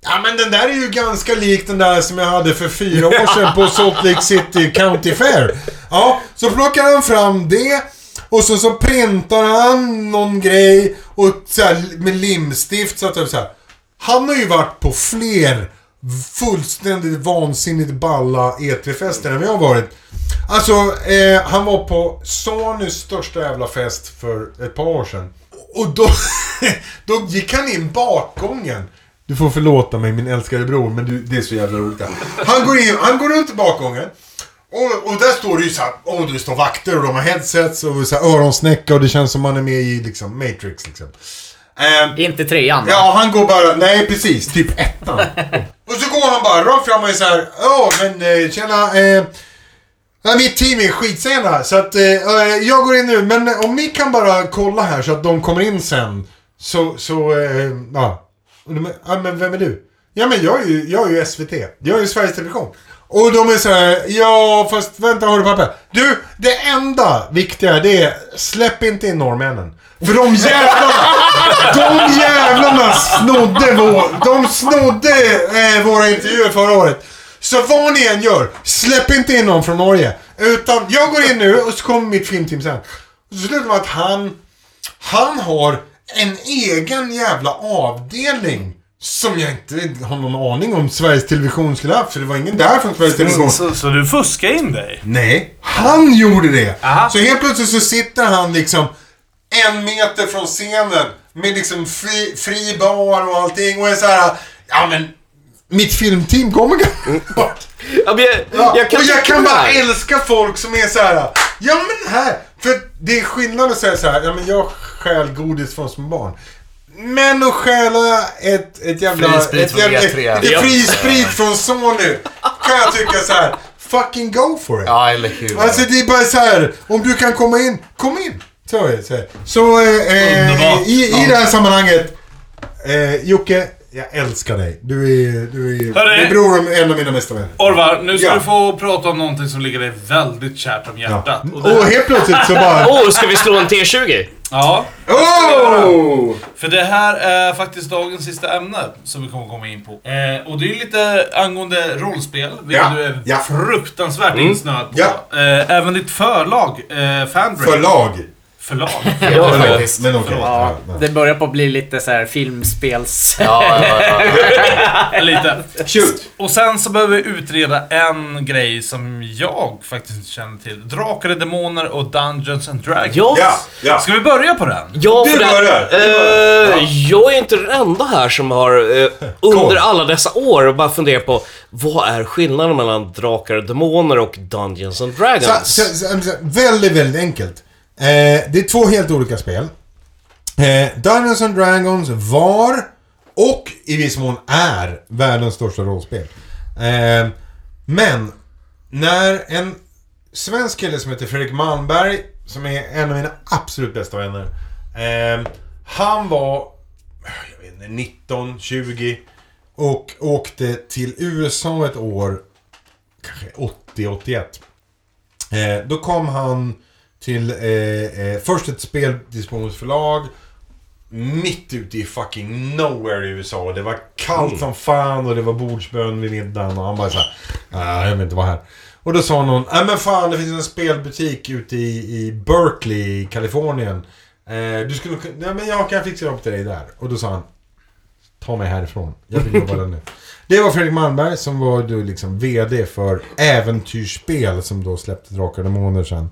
ja men den där är ju ganska lik den där som jag hade för fyra år sedan på Salt Lake City County Fair. Ja, så plockar han fram det. Och så, så printar han någon grej och så här, med limstift så att det är så här. Han har ju varit på fler fullständigt vansinnigt balla E3-fester än jag har varit. Alltså, eh, han var på Sonys största jävla fest för ett par år sedan. Och då, då gick han in bakgången. Du får förlåta mig min älskade bror, men du, det är så jävla roligt. Han går in, han går runt i bakgången. Och, och där står det ju såhär, åh det står vakter och de har headsets och så här öronsnäcka och det känns som man är med i liksom Matrix liksom. Ehm, Inte trean va? Ja, han går bara... Nej, precis. Typ ettan. och så går han bara rakt fram och är så här. Ja, men eh, tjena. Eh, ja, mitt team är skitsena. Så att eh, jag går in nu. Men om ni kan bara kolla här så att de kommer in sen. Så, så, eh, ja. Ja, men vem är du? Ja, men jag är ju, jag är ju SVT. Jag är ju Sveriges Television. Och de är så här, ja fast vänta har du papper? Du, det enda viktiga det är släpp inte in norrmännen. För de jävlarna, de jävlarna snodde vår, de snodde eh, våra intervjuer förra året. Så vad ni än gör, släpp inte in någon från Norge. Utan jag går in nu och så kommer mitt filmteam sen. Och så slutar med att han, han har en egen jävla avdelning. Som jag inte har någon aning om Sveriges Television skulle ha haft, för det var ingen där från Sveriges Television. Så, så du fuskade in dig? Nej, han gjorde det. Aha. Så helt plötsligt så sitter han liksom en meter från scenen med liksom fri, fri bar och allting och är så här. ja men mitt filmteam kommer bort. Ja, jag, Ja, jag kan och jag kan bara älska folk som är så här. Ja men här. För det är skillnad att säga så här. Ja men jag stjäl godis från små barn. Men att stjäla ett, ett jävla... Fri sprit ett från jävla, G3. Ett, ett fri sprit från Sony. Kan jag tycka så här. Fucking go for it. Ja, eller hur. Alltså det är bara så här. Om du kan komma in, kom in. Så, så, här. så eh, Underbart. i, i det här sammanhanget. Eh, Jocke, jag älskar dig. Du är, du är, Hörru. du är bror om en av mina bästa vänner. Orvar, nu ska Ja. du få prata om någonting som ligger dig väldigt kärt om hjärtat. Och det, Och helt plötsligt så bara... Åh, ska vi slå en T20? ja, Oh! för det här är faktiskt dagens sista ämne som vi kommer komma in på. Eh, och det är lite angående rollspel, vilket Ja, du är ja. fruktansvärt insnöad på. Ja. Eh, även ditt förlag, eh, Fandrake. Förlag. Förlag. Ja, Men faktiskt. okej. Ja, Ja, det börjar på att bli lite så här filmspels... Ja, ja, ja. Lite. Shoot. Och sen så behöver vi utreda en grej som jag faktiskt inte känner till. Drakar, demoner och Dungeons and Dragons. Ja. Ja, ja. Ska vi börja på den? Ja, Du börjar. Eh, jag är inte den enda här som har eh, under alla dessa år bara funderat på vad är skillnaden mellan drakar och demoner och Dungeons and Så, Dragons? så, så, så, väldigt, väldigt enkelt. Eh, det är två helt olika spel. Eh, Dungeons and Dragons var och i viss mån är världens största rollspel. Eh, men när en svensk kille som heter Fredrik Malmberg, som är en av mina absolut bästa vänner. Eh, han var, jag vet inte, 19, 20 och åkte till USA ett år, kanske 80, 81. Eh, då kom han till eh, eh, först ett speldistributionsförlag mitt ute i fucking nowhere i USA. Det var kallt som fan och det var bordsbön vid middagen och han bara såhär, nej jag vill inte vara här. Och då sa någon, nej men fan det finns en spelbutik ute i, i Berkeley, Kalifornien. Eh, du skulle kunna, nej men jag kan fixa jobb till dig där. Och då sa han, ta mig härifrån. Jag vill jobba där nu. Det var Fredrik Malmberg som var då liksom VD för Äventyrsspel som då släppte Drakar och Demoner sen.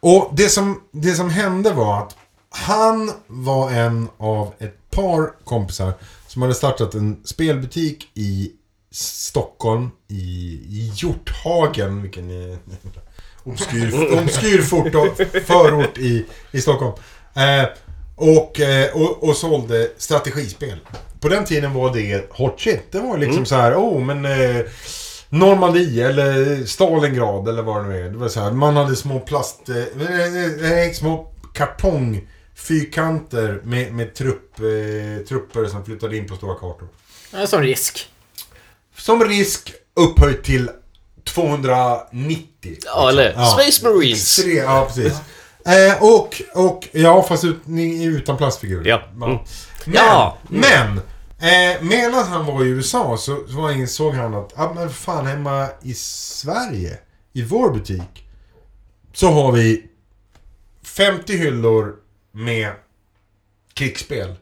Och det som, det som hände var att han var en av ett par kompisar som hade startat en spelbutik i Stockholm, i, i Hjorthagen, vilken är obskyr, obskyr förort i, i Stockholm. Eh, och, eh, och, och sålde strategispel. På den tiden var det hot shit. Det var liksom så här, oh men eh, Normandie eller Stalingrad eller vad det nu är. Det var så här, man hade små plast... Eh, nej, små kartongfyrkanter med, med trupp, eh, trupper som flyttade in på stora kartor. Ja, Som risk. Som risk upphöjt till 290. Ja, eller Space Marines. Tre, ja, precis. Eh, och, och, ja, fast ut, ni är utan plastfigurer. Ja. Mm. Men, Ja. men eh, medan han var i USA så, så insåg han att, ah, men fan hemma i Sverige, i vår butik, så har vi 50 hyllor med krigsspel.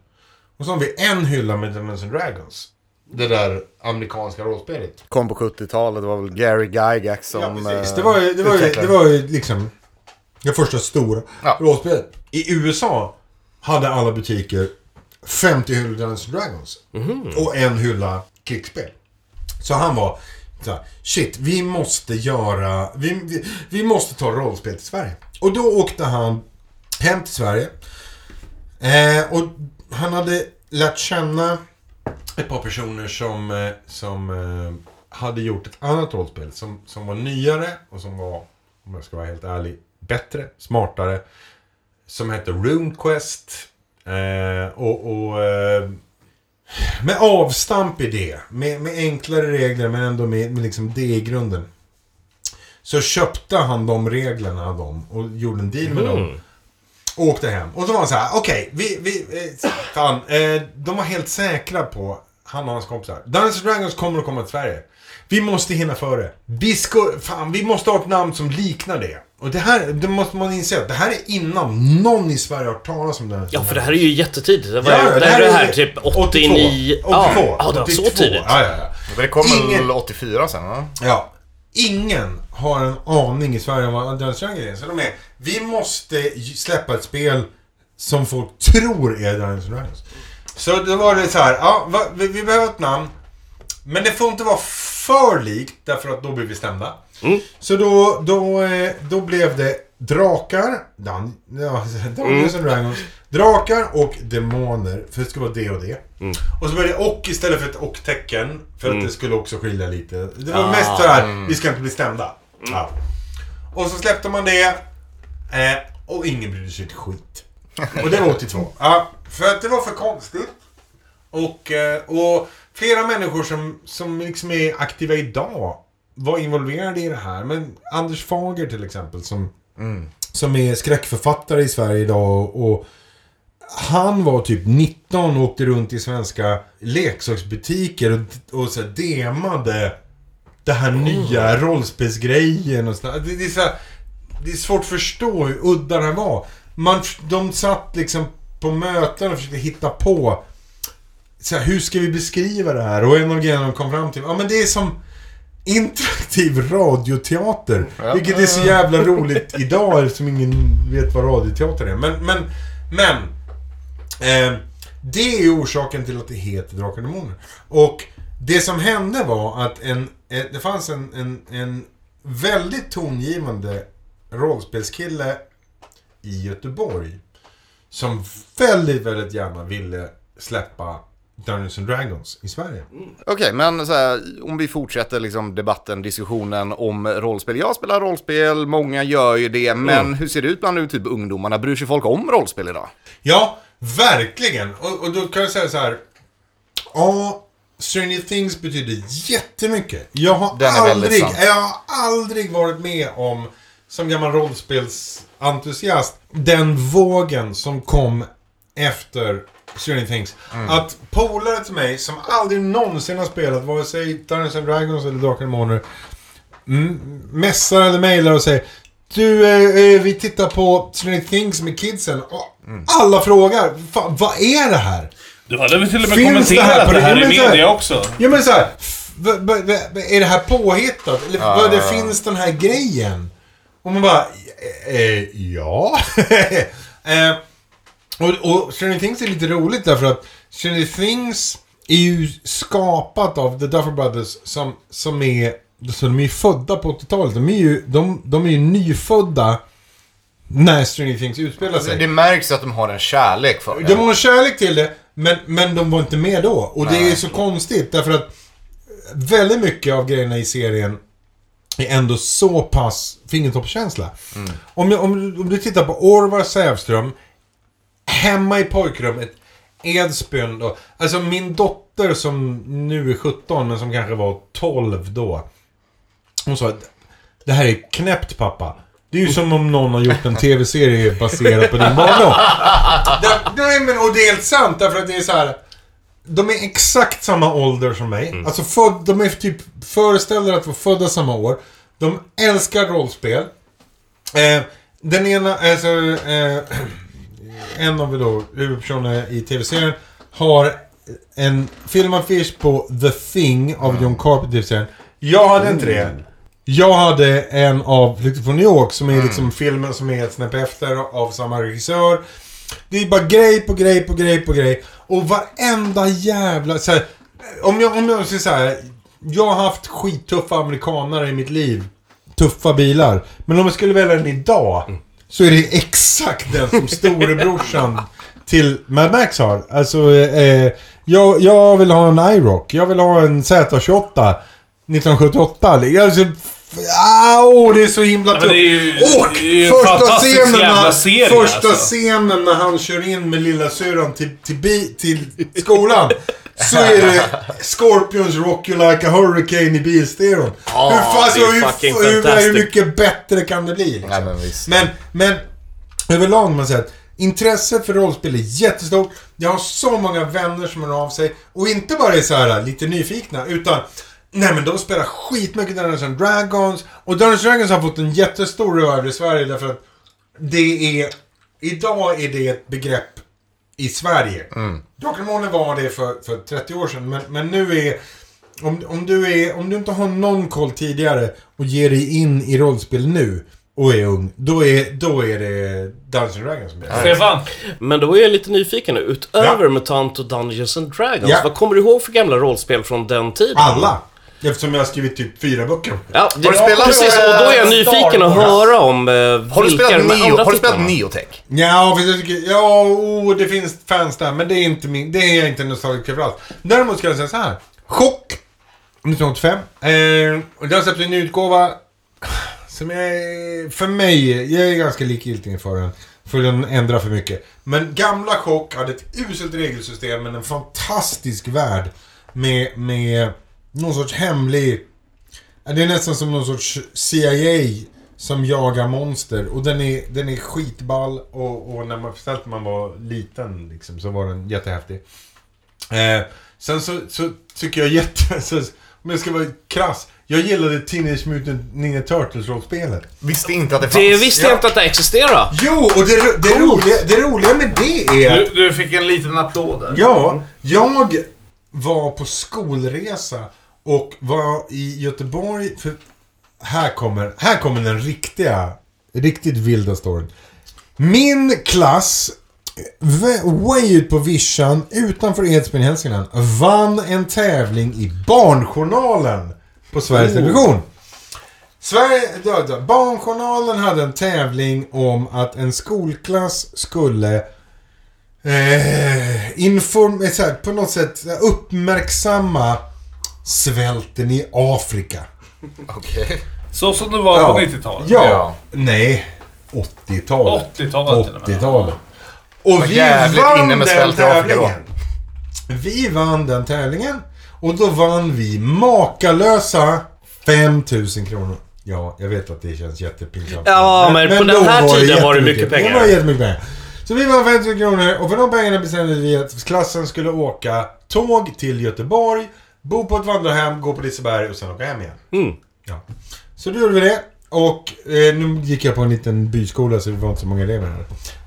Och så har vi en hylla med Dungeons and Dragons. Det där amerikanska rollspelet. Kom på 70-talet, det var väl Gary Gygax som... Ja, precis. eh, Det var ju, det var ju, det var ju liksom det första stora Ja. rollspelet. I USA hade alla butiker 50 hyllor Dungeons Dragons. Och en hylla krigsspel. Så han var så här, shit, vi måste göra, vi, vi, vi måste ta rollspel till Sverige. Och då åkte han hem till Sverige. Eh, och han hade lärt känna ett par personer som, eh, som eh, hade gjort ett annat rollspel som, som var nyare och som var, om jag ska vara helt ärlig, bättre, smartare. Som hette RuneQuest. Eh, och, och eh, med avstamp i det. Med, med enklare regler men ändå med, med liksom det i grunden. Så köpte han de reglerna av dem och gjorde en deal med dem. Och åkte hem. Och så var han så här, okej, vi, vi, eh, fan, eh, de var helt säkra på, han och hans kompisar. Dungeons Dragons kommer att komma till Sverige. Vi måste hinna före. Vi, ska, fan, vi måste ha ett namn som liknar det. Och det här, det måste man inse att det här är innan någon i Sverige har hört talas om Dungeons Ja, and för det här är ju jättetidigt. Det var Ja, ju, det här är det här typ 89... 82. Ja, 82. ja, det var så 82. tidigt. Ja, ja, ja. Det kom Ingen- väl 84 sen va? Ja. Ingen har en aning i Sverige om vad Dungeons Dragons är. Så de är, vi måste släppa ett spel som folk tror är Dungeons Dragons. Så då var det så här, ja, va, vi, vi behöver ett namn. Men det får inte vara för likt, därför att då blir vi stämda. Mm. Så då, då, eh, då blev det drakar, Dan, ja, Dungeons and Dragons, drakar och demoner, för det ska vara det och det. Mm. Och så var det och istället för ett och-tecken, för att Mm. det skulle också skilja lite. Det var Ah, mest så här, vi ska inte bli stämda. Ja. Och så släppte man det, eh, och ingen brydde sig ett skit. Och det var 82. Ja, för att det var för konstigt. Och, eh, och flera människor som, som liksom är aktiva idag var involverade i det här. Men Anders Fager till exempel som, som är skräckförfattare i Sverige idag. Och han var typ 19 och åkte runt i svenska leksaksbutiker och, och så här demade det här nya rollspelsgrejen och sådär. Det, det, är så här, det är svårt att förstå hur udda det här var. Man, de satt liksom på möten och försökte hitta på så här, hur ska vi beskriva det här? Och en av grejerna de kom fram till, ja men det är som interaktiv radioteater. Vilket är så jävla roligt idag eftersom ingen vet vad radioteater är. Men, men, men. Eh, det är orsaken till att det heter Drakar och Demoner. Och det som hände var att en, eh, det fanns en, en, en väldigt tongivande rollspelskille i Göteborg. Som väldigt, väldigt gärna ville släppa Dungeons and Dragons i Sverige. Okej, men så här, om vi fortsätter liksom debatten, diskussionen om rollspel. Jag spelar rollspel, många gör ju det, men hur ser det ut bland nu typ ungdomarna? Bryr sig folk om rollspel idag? Ja, verkligen. Och, och då kan jag säga så här. Ja, Stranger Things betyder jättemycket. Jag har Den är väldigt aldrig, jag har aldrig varit med om, som gammal rollspelsentusiast, den vågen som kom efter Stranger Things. Mm. Att polare till mig som aldrig någonsin har spelat vare sig Dungeons and Dragons eller Drakar och Demoner messar eller mejlar och säger Du, eh, eh, vi tittar på Stranger Things med kidsen och Mm. alla frågar Fan, vad är det här? Du hade väl till och med Finns det här kommenterat på det det- här i men så här- media också? Ja men såhär, är det här påhittat? Eller Ja, vad det ja, finns den här grejen? Och man bara, eh, eh, ja. eh, och, och Stranger Things är lite roligt därför att Stranger Things är ju skapat av The Duffer Brothers som, som är, så de är ju födda på 80-talet. De är ju, de, de är ju nyfödda när Stranger Things utspelar sig. Det märks att de har en kärlek för De har en kärlek till det, men, men de var inte med då. Och det är så konstigt, därför att väldigt mycket av grejerna i serien är ändå så pass fingertoppskänsla. Om, jag, om, om du tittar på Orvar Sävström, hemma i pojkrummet, Edsbyn då. Alltså min dotter som nu är 17, men som kanske var 12 då. Hon sa att det här är knäppt pappa. Det är ju som om någon har gjort en tv-serie baserad på din barndom. Nej men och det är helt sant därför att det är så här. De är exakt samma ålder som mig. Alltså född, de är typ föreställda att vara födda samma år. De älskar rollspel. Eh, den ena, alltså, eh, en av då huvudpersonerna i tv-serien har en filmaffisch på The Thing av John Carpenter i serien. Jag hade inte det. Jag hade en av Flykten från New York som är liksom filmen som är ett snäpp efter av samma regissör. Det är bara grej på grej på grej på grej. Och varenda jävla... Så här, om jag, om jag så här. Jag har haft skittuffa amerikanare i mitt liv. Tuffa bilar. Men om jag skulle välja den idag. Så är det exakt den som storebrorsan till Mad Max har. Alltså, eh, jag, jag vill ha en IROC. Jag vill ha en Z28. 1978. Alltså, ah, åh, det är så himla Ja, är ju- Och första scenen, när, serie, första alltså. scenen när han kör in med lilla syrran till, till, bi, till skolan. Så är det Scorpions Rock You Like a Hurricane i bilstereon. Ja, hur, fan, är hur, hur, hur mycket bättre kan det bli? Liksom? Nej, men visst. Men, men överlag man säger att intresset för rollspel är jättestort. Jag har så många vänner som hör av sig. Och inte bara är så här lite nyfikna, utan Nej men de spelar skitmycket Dungeons and Dragons. Och Dungeons and Dragons har fått en jättestor röv i Sverige därför att det är... Idag är det ett begrepp i Sverige. Mm. Demoner var det för, för 30 år sedan, men, men nu är... Om, om, du är... om du inte har någon koll tidigare och ger dig in i rollspel nu och är ung, då är, då är det Dungeons and Dragons som gäller. Stefan, Men då är jag lite nyfiken nu. Utöver MUTANT och Dungeons and Dragons, Ja. vad kommer du ihåg för gamla rollspel från den tiden? Alla! Eftersom jag har skrivit typ fyra böcker. Ja, det, Har du spelat, precis, och då är jag nyfiken att höra om eh, Har du vilka spelat, Neo, har du spelat. Neotech? Ja, för jag tycker, ja, oh, det finns fans där, men det är inte min, det är jag inte nostalgisk över alls. Däremot ska jag säga så här. Chock! 1985. Eh, och det har släppt en utgåva som jag, är- för mig, jag är ganska likgiltig för den. För den ändrar för mycket. Men gamla Chock hade ett uselt regelsystem men en fantastisk värld. Med, med någon sorts hemlig... Det är nästan som någon sorts CIA som jagar monster. Och den är, den är skitball. Och, och när man, speciellt när man var liten liksom, så var den jättehäftig. Eh, sen så, så tycker jag jätte... Så, om jag ska vara krass. Jag gillade Teenage Mutant Ninja Turtles-rollspelet. Visste inte att det fanns. Det visste jag Ja. inte att det existerade. Jo, och det, det, roliga, det roliga med det är... du, du fick en liten applåd där. Ja, jag var på skolresa och var i Göteborg. För här kommer, här kommer den riktiga, riktigt vilda storyn. Min klass, way ut på vischan utanför Edsbyn Hälsingland, vann en tävling i Barnjournalen på Sveriges Television. Sverige, Barnjournalen hade en tävling om att en skolklass skulle eh, inform, eh, så här, på något sätt uppmärksamma svälten i Afrika. Okej. Så som det var på 90-talet. Ja. Ja. Nej. 80-talet. 80-talet till och med. 80-talet. Och vi vann inne med den tävlingen. Vi vann den tävlingen. Och då vann vi makalösa 5000 kronor. Ja, jag vet att det känns jättepinsamt. Ja, men på den här tiden var det mycket pengar. Det var jättemycket pengar. Så vi vann 5000 kronor och för de pengarna bestämde vi att klassen skulle åka tåg till Göteborg, bo på ett vandrarhem, gå på Liseberg och sen åka hem igen. Mm. Ja. Så då gjorde vi det. Och eh, nu gick jag på en liten byskola så det var inte så många elever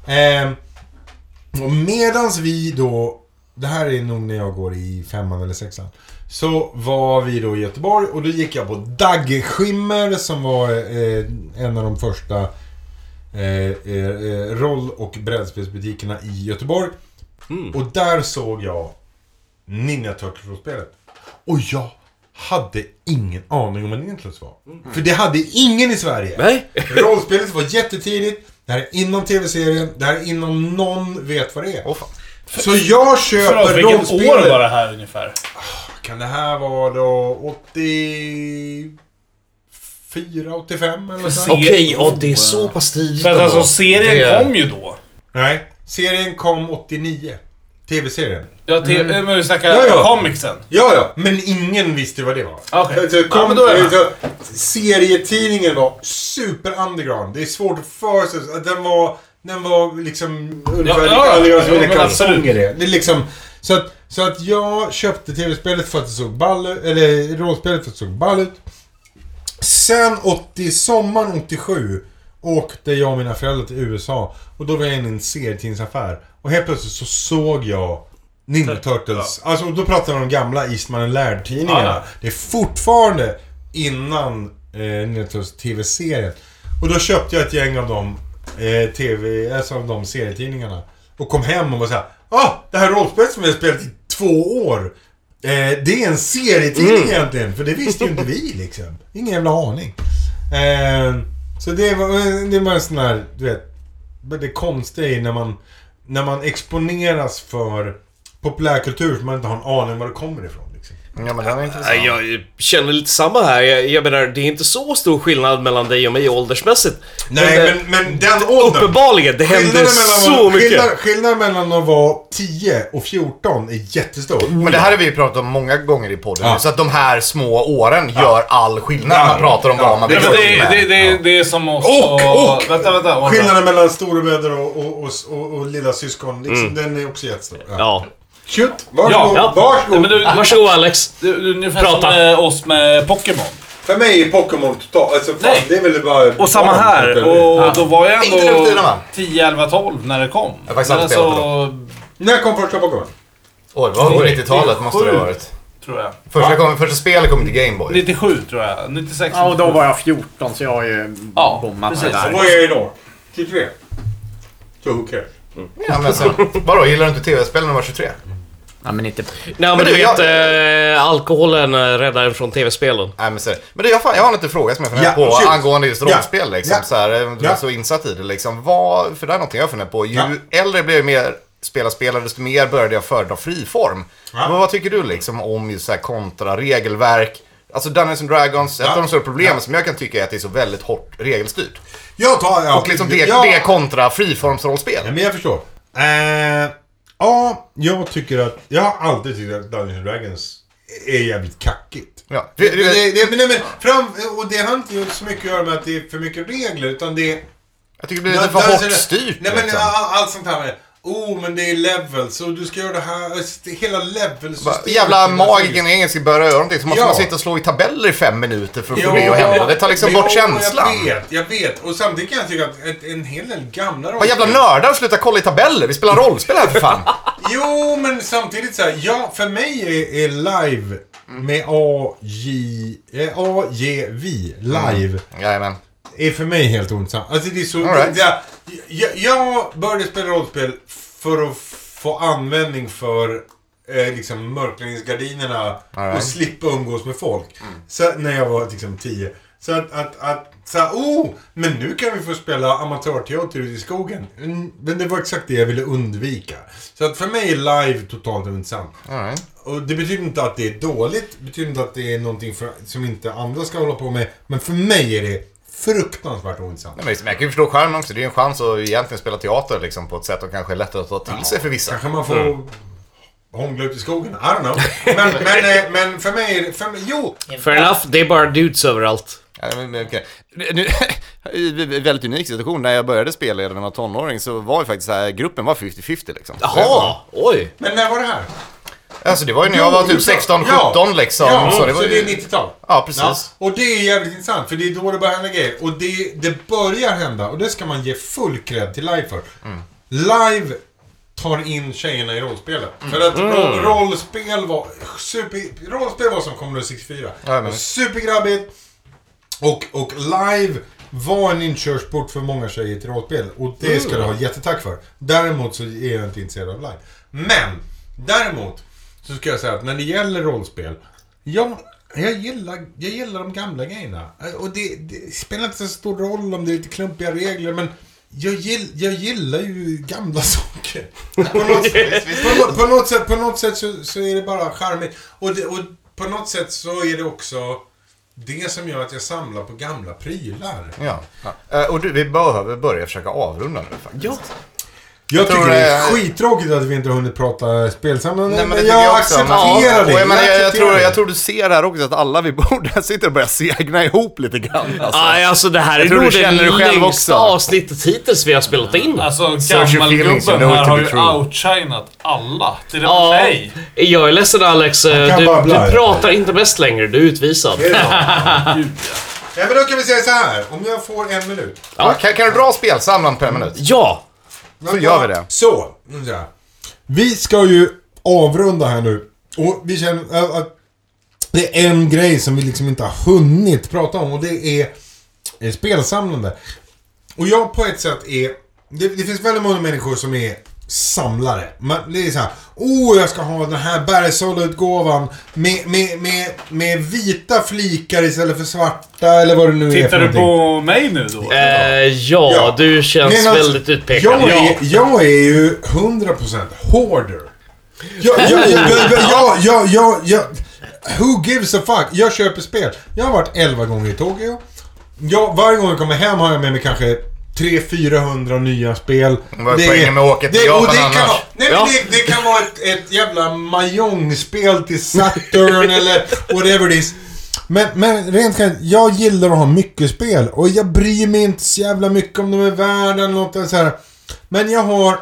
här. Eh, och medans vi då, det här är nog när jag går i femman eller sexan. Så var vi då i Göteborg och då gick jag på Daggeschimmer som var eh, en av de första roll och brädspelsbutikerna i Göteborg. Mm. Och där såg jag Ninja Turtles-spelet. Och jag hade ingen aning om vad Ninja Turtles var. För det hade ingen i Sverige. Nej. Rollspelet var jättetidigt. Det här är inom tv-serien. Det här är inom någon vet vad det är. Fan. Så jag köper Förlåt, vilket år var det här ungefär? Kan det här vara då 84, 85 eller så? Okej, ja det är så pass tidigt ändå. alltså serien Det- kom ju då. Nej, serien kom 89. TV-serien. Ja, te- men vi snackar Ja, ja. comicsen. Ja, ja, men ingen visste vad det var. Okej. Så kom, Ja, men då är så, serietidningen var super underground. Det är svårt att för sig. att Den var, den var liksom ungefär Ja, lika ja, som ja, kalsonger är. Det är liksom, så, att, så att jag köpte tv-spelet för att det såg ball ut, eller rollspelet för att det såg ball ut. Sen 80, sommaren 87 åkte jag och mina föräldrar till USA. Och då var jag inne i en serietidningsaffär. Och helt plötsligt så såg jag Ninja Turtles. Alltså då pratar vi om de gamla Eastman and Laird-tidningarna. Ja, ja. Det är fortfarande innan eh, Ninja Turtles TV-serien. Och då köpte jag ett gäng av dem, eh, TV, alltså av de serietidningarna. Och kom hem och var såhär, ah! Det här rollspelet som jag har spelat i två år. Eh, det är en serietidning egentligen, för det visste ju inte vi liksom. Ingen jävla aning. Eh, så det var, det var en sån här, du vet, det konstiga är när man, när man exponeras för populärkultur som man inte har en aning var det kommer ifrån. Ja, men den är intressant. Jag känner lite samma här. Jag, jag menar, det är inte så stor skillnad mellan dig och mig åldersmässigt. Nej, men, men den åldern. Uppenbarligen, det händer så mycket. Skillnad, skillnaden mellan att vara 10 och 14 är jättestor. Men det här har vi ju pratat om många gånger i podden Ja. Så att de här små åren gör all skillnad. Ja. Man pratar om Ja. vad man Ja, vill det, med. det, det, det är som oss Och, och! Vänta, vänta. vänta. Skillnaden mellan storebröder och, och, och, och, och lilla syskon, liksom, den är också jättestor. Ja. Shoot! Varsågod! Ja, Varsågod! Men du, Varsågod Alex. du, du, ungefär Prata. som med oss med Pokémon. För mig är Pokémon totalt... Alltså, fan, Nej. det är väl bara... Och samma här. Och då var jag Inte nu för tiden, ändå va? 10, 11, 12 när det kom. har faktiskt aldrig Men spelat alltså, När kom första Pokémon? Oj, vad var det? 90-talet måste det ha varit. tror jag. Första, kom, första spelet kom till Gameboy. 97 tror jag. 96. Ja, och då var jag 14 så jag har ju Ja, bommat precis. det där. Vad är jag idag? 23? Så who cares? Ja, men sen, vadå, gillar du inte tv-spel när du var 23? Ja, men inte... Nej men, Men du du, vet, jag- eh, alkoholen eh, räddar en från tv-spelen. Nej men, så, men det, jag, fan, jag har lite fråga som jag funderar Ja, på shoot. angående just Ja. rollspel. Liksom, Ja. så här, eh, du Ja. är så insatt i det. Liksom. Vad, för det är någonting jag funderar på. Ju Ja. äldre blir jag mer spela spelare, desto mer började jag föredra friform. Ja. Men vad tycker du liksom om just så här kontra regelverk? Alltså Dungeons and Dragons, ett Ja. av de stora problemen Ja. som jag kan tycka är att det är så väldigt hårt regelstyrt. Jag tar... Ja, Och liksom det, ja, det kontra friformsrollspel. Ja, men jag förstår. Eh, ja, jag tycker att... Jag har alltid tyckt att Dungeons and Dragons är jävligt kackigt. Ja. Det, det, det, men, nej, men, fram, och det har inte gjort så mycket att göra med att det är för mycket regler, utan det... Jag tycker det blir lite för hårt styrt. Nej men liksom. allt sånt här. Oh, men det är levels och du ska göra det här. alltså, Hela levelsystemet. Jävla magiken i engelska börjar göra någonting så måste Ja. man sitta och slå i tabeller i fem minuter för att få det att hända. Det tar liksom bort känslan. Jag vet, jag vet. Och samtidigt kan jag tycka att ett, en hel del gamla Vad jävla nördar, sluta kolla i tabeller. Vi spelar rollspel här för fan. Jo, men samtidigt så här, ja, för mig är, är live med AJ, eh, AJV, live, Jajamän. är för mig helt ointressant. Alltså det är så, All right. det, jag, jag började spela rollspel för att få användning för eh, liksom mörkläggningsgardinerna right. och slippa umgås med folk. Så, när jag var liksom 10. Så att, att, att så här, oh, men nu kan vi få spela amatörteater ute i skogen. Mm, Men det var exakt det jag ville undvika. Så att för mig är live totalt ointressant. Right. Och det betyder inte att det är dåligt, det betyder inte att det är någonting för, som inte andra ska hålla på med. Men för mig är det fruktansvärt ointressant. Nej, men liksom, jag kan ju förstå skärmen också. Det är ju en chans att egentligen spela teater liksom, på ett sätt som kanske är lättare att ta till sig för vissa. Kanske man får hångla ut i skogen. I don't know. Men, men, eh, men för mig är det... För mig, jo! Fair enough, det är bara dudes överallt. Ja, men, men, okej. Nu, I en väldigt unik situation. När jag började spela redan när jag var tonåring så var ju faktiskt så här, gruppen var 50-50 liksom. Jaha, oj. Men när var det här? Alltså det var ju när jag var typ 16-17 Ja. liksom. Ja, så det var så det är ju... 90-tal. Ja, precis. och det är jävligt intressant, för det är då det börjar hända grejer. Och det, det börjar hända, och det ska man ge full cred till Live för. Live tar in tjejerna i rollspelet. För att roll, rollspel var super... Rollspel var som Commodore 64. Ja, Supergrabbigt. Och, och Live var en inkörsport för många tjejer till rollspel. Och det ska du ha jättetack för. Däremot så är jag inte intresserad av Live. Men, däremot så ska jag säga att när det gäller rollspel. Ja, jag gillar, jag gillar de gamla grejerna. Och det, det spelar inte så stor roll om det är lite klumpiga regler, men jag, gill, jag gillar ju gamla saker. På något, på, på något sätt, på något sätt så, så är det bara charmigt. Och, det, och på något sätt så är det också det som gör att jag samlar på gamla prylar. Ja. ja. Eh, Och du, vi behöver börja försöka avrunda nu faktiskt. Ja. Jag tror tycker det är skittråkigt att vi inte har hunnit prata spelsamlande. Nej, men men jag, jag också. accepterar det. Och jag, menar, jag, jag, accepterar tror, jag tror du ser här också att alla vid bordet sitter och börjar segna ihop lite grann. Alltså. Aj, alltså det här är Jag nog du det längsta avsnittet hittills vi har spelat in. Alltså gammalgubben här har ju outshinat alla. Till och med Ja, mig. jag är ledsen Alex. Du, du pratar inte bäst längre. Du är utvisad. Ja. Ja, men då kan vi säga så här. Om jag får en minut. Ja, kan, kan du dra spelsamlaren per minut? Ja! Så gör vi det. Så. Vi ska ju avrunda här nu. Och vi känner äh, att det är en grej som vi liksom inte har hunnit prata om och det är, är spelsamlande. Och jag på ett sätt är... Det, det finns väldigt många människor som är samlare. Man, det är så här, oh jag ska ha den här Bergsala-utgåvan med, med, med, med vita flikar istället för svarta eller vad det nu är Tittar du på mig nu då? Eh, ja, Ja. du känns Men alltså, väldigt utpekad. Jag är, Ja. jag är ju 100% hoarder. Jag, jag, jag, jag, jag, jag, jag, jag, who gives a fuck? Jag köper spel. Jag har varit 11 gånger i Tokyo. Jag, varje gång jag kommer hem har jag med mig kanske 300-400 nya spel. Vad är poängen med att åka till det, Japan det kan, annars? vara, nej, Ja. det, det kan vara ett, ett jävla Mahjong-spel till Saturn eller whatever it is. Men, men rent generellt, jag gillar att ha mycket spel. Och jag bryr mig inte så jävla mycket om de är värda eller något så här. Men jag har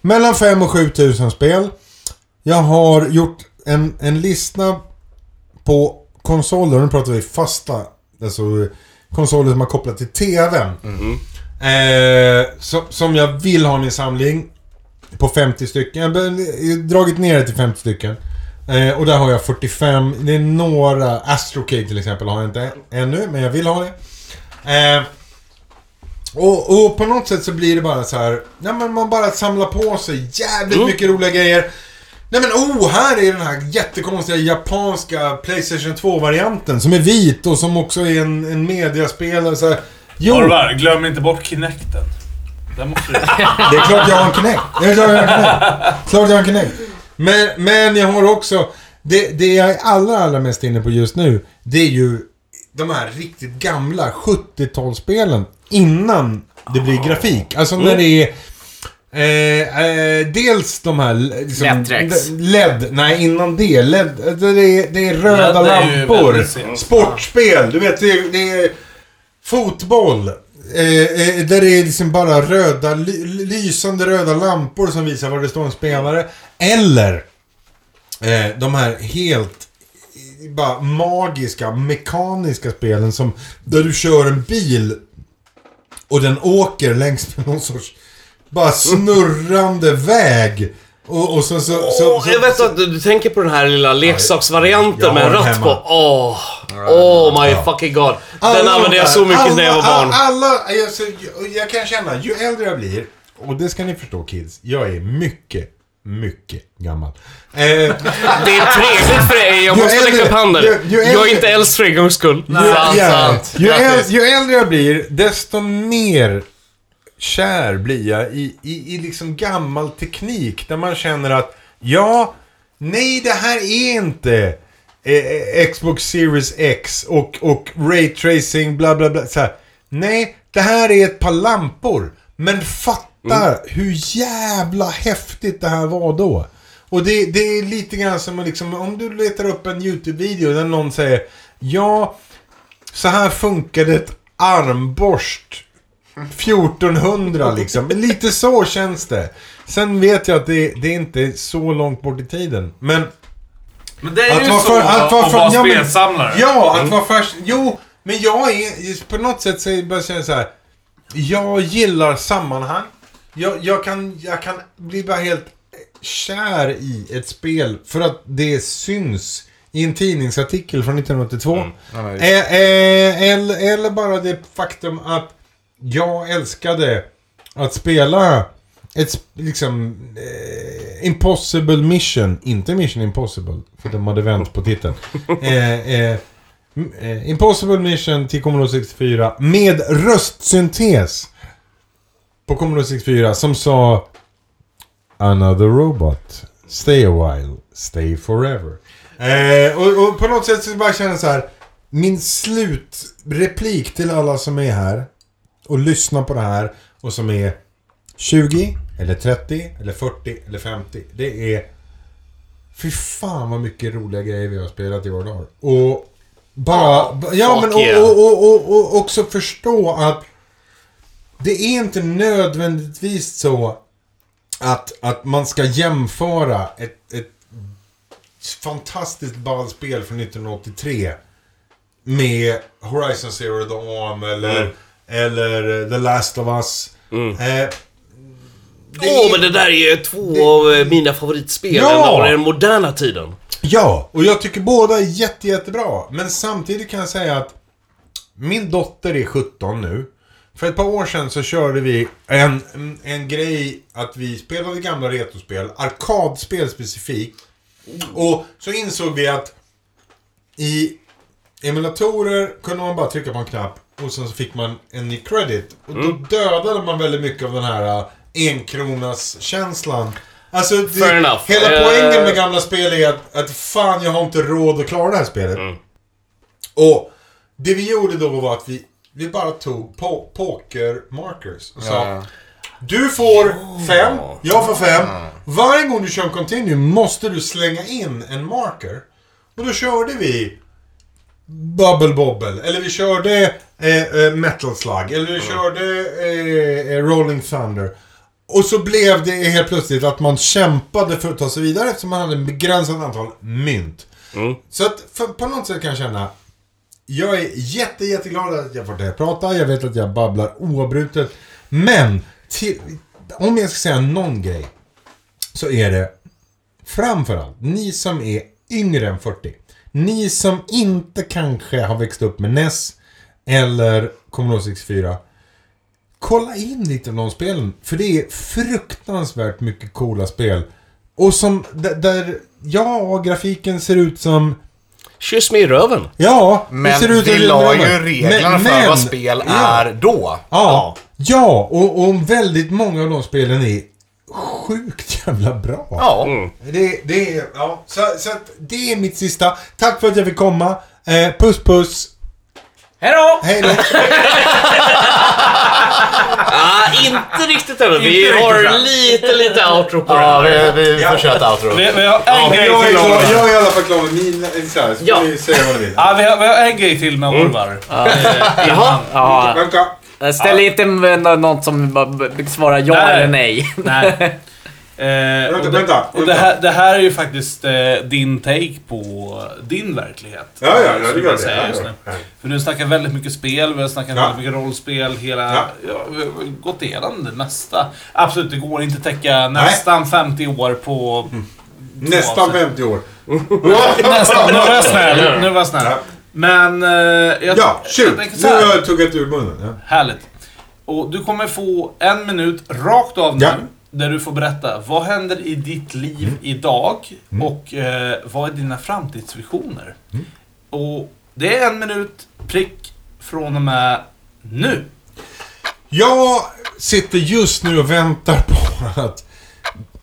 mellan 5 och 7 tusen spel. Jag har gjort en, en lista på konsoler, nu pratar vi fasta, alltså konsoler som har kopplat till TVn. Eh, som, som jag vill ha i min samling. På 50 stycken. Jag har dragit ner det till 50 stycken. Eh, och där har jag 45. Det är några... Astrocade till exempel har jag inte ännu, men jag vill ha det. Eh, och, och på något sätt så blir det bara så här... Ja, men man bara samlar på sig jävligt mycket roliga grejer. Nej men oh, här är den här jättekonstiga japanska Playstation 2-varianten som är vit och som också är en, en mediaspelare. Så här. Jo, Orvar, glöm inte bort Kinecten. Den måste du... det är klart jag har en Kinect. Det är klart jag har en Kinect. Klart jag har en Kinect. Men, men jag har också... Det, det jag är allra, allra mest inne på just nu, det är ju de här riktigt gamla 70-talsspelen innan det blir grafik. Alltså när det är... Eh, eh, dels de här... Liksom. LED. Nej, innan det. LED. Det är, det är röda LED är lampor. sent. Sportspel. Du vet, det är, det är fotboll. Eh, eh, där det är liksom bara röda, ly, lysande röda lampor som visar var det står en spelare. Eller eh, de här helt eh, bara magiska, mekaniska spelen som där du kör en bil och den åker längs med någon sorts bara snurrande väg. Och, och så, så, så, Åh, så, jag vet att du, du tänker på den här lilla leksaksvarianten med en ratt hemma. på. Åh, oh, my fucking god. Den Alla använde de jag så mycket alla, när jag var barn. Alla, alltså, jag, jag kan känna, ju äldre jag blir, och det ska ni förstå kids, jag är mycket, mycket gammal. Eh, Det är trevligt för dig, jag måste äldre- räcka upp handen. ju- ju Jag är äldre- inte äldst för en gångs skull. ju, Sant, sant. Ju, äl, Grattis. ju äldre jag blir, desto mer kär blir jag i, i, i liksom gammal teknik. Där man känner att, ja, nej det här är inte eh, Xbox Series X och, och Ray Tracing, bla bla bla. Så här. Nej, det här är ett par lampor. Men fatta hur jävla häftigt det här var då. Och det, det är lite grann som liksom, om du letar upp en YouTube-video där någon säger Ja, så här funkade ett armborst 1400 liksom. Lite så känns det. Sen vet jag att det, det är inte så långt bort i tiden. Men Men det är Att ju så för- att att, vara vara ja, spelsamlare. Ja, att vara först. Jo, men jag är på något sätt så är jag känner så här. Jag gillar sammanhang. Jag, jag, kan, jag kan bli bara helt kär i ett spel för att det syns i en tidningsartikel från 1982. Eh, eh, eller, eller bara det faktum att jag älskade att spela ett liksom eh, Impossible Mission, inte Mission Impossible, för de hade vänt på titeln. Eh, eh, eh, Impossible Mission till Commodore 64 med röstsyntes på Commodore 64 som sa Another robot. Stay a while. Stay forever. Eh, och, och på något sätt så bara känner jag så här. Min slutreplik till alla som är här och lyssnar på det här och som är 20 eller 30 eller 40 eller 50. Det är Fy fan vad mycket roliga grejer vi har spelat i våra dagar. Och bara... ja men och, och, och, och, och också förstå att det är inte nödvändigtvis så att, att man ska jämföra ett, ett fantastiskt ballt spel från 1983 med Horizon Zero Dawn eller, Mm. Eller The Last of Us. Mm. Eh, Åh, är- men det där är ju två av eh, mina favoritspel Ja! av den moderna tiden. Ja, och jag tycker båda är jätte, jättebra. Men samtidigt kan jag säga att min dotter är 17 nu. För ett par år sedan så körde vi en, en, en grej att vi spelade gamla retrospel, arkadspel specifikt. Och så insåg vi att i emulatorer kunde man bara trycka på en knapp och sen så fick man en ny credit. Och då dödade man väldigt mycket av den här uh, enkronas-känslan. Alltså, det, hela Eh. poängen med gamla spel är att, att fan, jag har inte råd att klara det här spelet. Och det vi gjorde då var att vi, vi bara tog po poker markers och sa Du får fem, jag får fem. Varje gång du kör en continue måste du slänga in en marker. Och då körde vi Bubble Bobble, eller vi körde eh, eh, Metal Slug, eller vi körde eh, eh, Rolling Thunder. Och så blev det helt plötsligt att man kämpade för att ta sig vidare eftersom man hade en begränsat antal mynt. Så att för, på något sätt kan jag känna jag är jätte, jätteglad att jag får det här prata. Jag vet att jag babblar oavbrutet. Men till, om jag ska säga någon grej så är det framförallt ni som är yngre än 40. Ni som inte kanske har växt upp med NES eller Commodore 64. Kolla in lite av de spelen. För det är fruktansvärt mycket coola spel. Och som, där, ja, grafiken ser ut som... Kyss mig i röven. Ja, det Men ser ut som vi la ju Men- reglerna för men- vad spel ja. är då. Ja, ja och, och väldigt många av de spelen är sjukt jävla bra. Ja. Det, det, är, ja. Så, så att det är mitt sista. Tack för att jag fick komma. Eh, puss puss. Hejdå! Hej då. Ah, inte riktigt ännu. Vi Inte har riktigt, lite, lite outro på det Ja, här. vi, vi får köra ett outro. Vi, vi har en grej jag, är till så, Orvar. jag är i alla fall klar med mina... Så här, så Ja. säga vad ni vill. Ja, vi, har, vi har en grej till med Orvar. Eh, Jaha. Ja, Vänta. Ställ inte med nå- något som svarar ja Nej. eller nej. Nej. Eh, och det, vänta, och det, här, det här är ju faktiskt eh, din take på din verklighet. Ja, ja, ja, det gör jag det. säga Ja, just ja. nu. För du snackar väldigt mycket spel, vi har snackat Ja. väldigt mycket rollspel, hela... Ja. Ja. vi har gått igenom det mesta. Absolut, det går inte att täcka nästan 50 år på... Nästan avsnitt. 50 år. Nästan, nu var jag snäll. Nu var jag snäll. Men... Eh, jag, Ja, shoot. Nu har jag tuggat ur munnen. Ja. Härligt. Och du kommer få en minut rakt av nu. Ja. Där du får berätta vad händer i ditt liv idag och eh, vad är dina framtidsvisioner? Och det är en minut prick från och med nu. Jag sitter just nu och väntar på att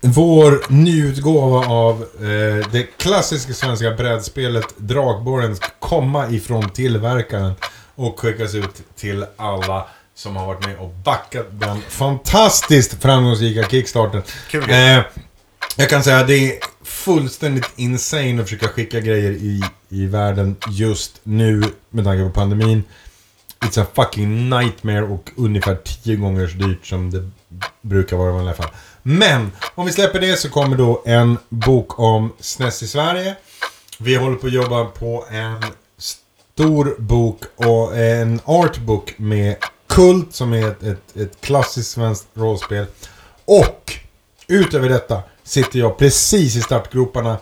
vår nyutgåva av eh, det klassiska svenska brädspelet Drakborren ska komma ifrån tillverkaren och skickas ut till alla som har varit med och backat den fantastiskt framgångsrika kickstarten. Kul Eh, jag kan säga att det är fullständigt insane att försöka skicka grejer i, i världen just nu med tanke på pandemin. It's a fucking nightmare och ungefär tio gånger så dyrt som det brukar vara i vanliga fall. Men om vi släpper det så kommer då en bok om SNES i Sverige. Vi håller på att jobba på en stor bok och en artbook med Kult som är ett, ett, ett klassiskt svenskt rollspel. Och utöver detta sitter jag precis i startgroparna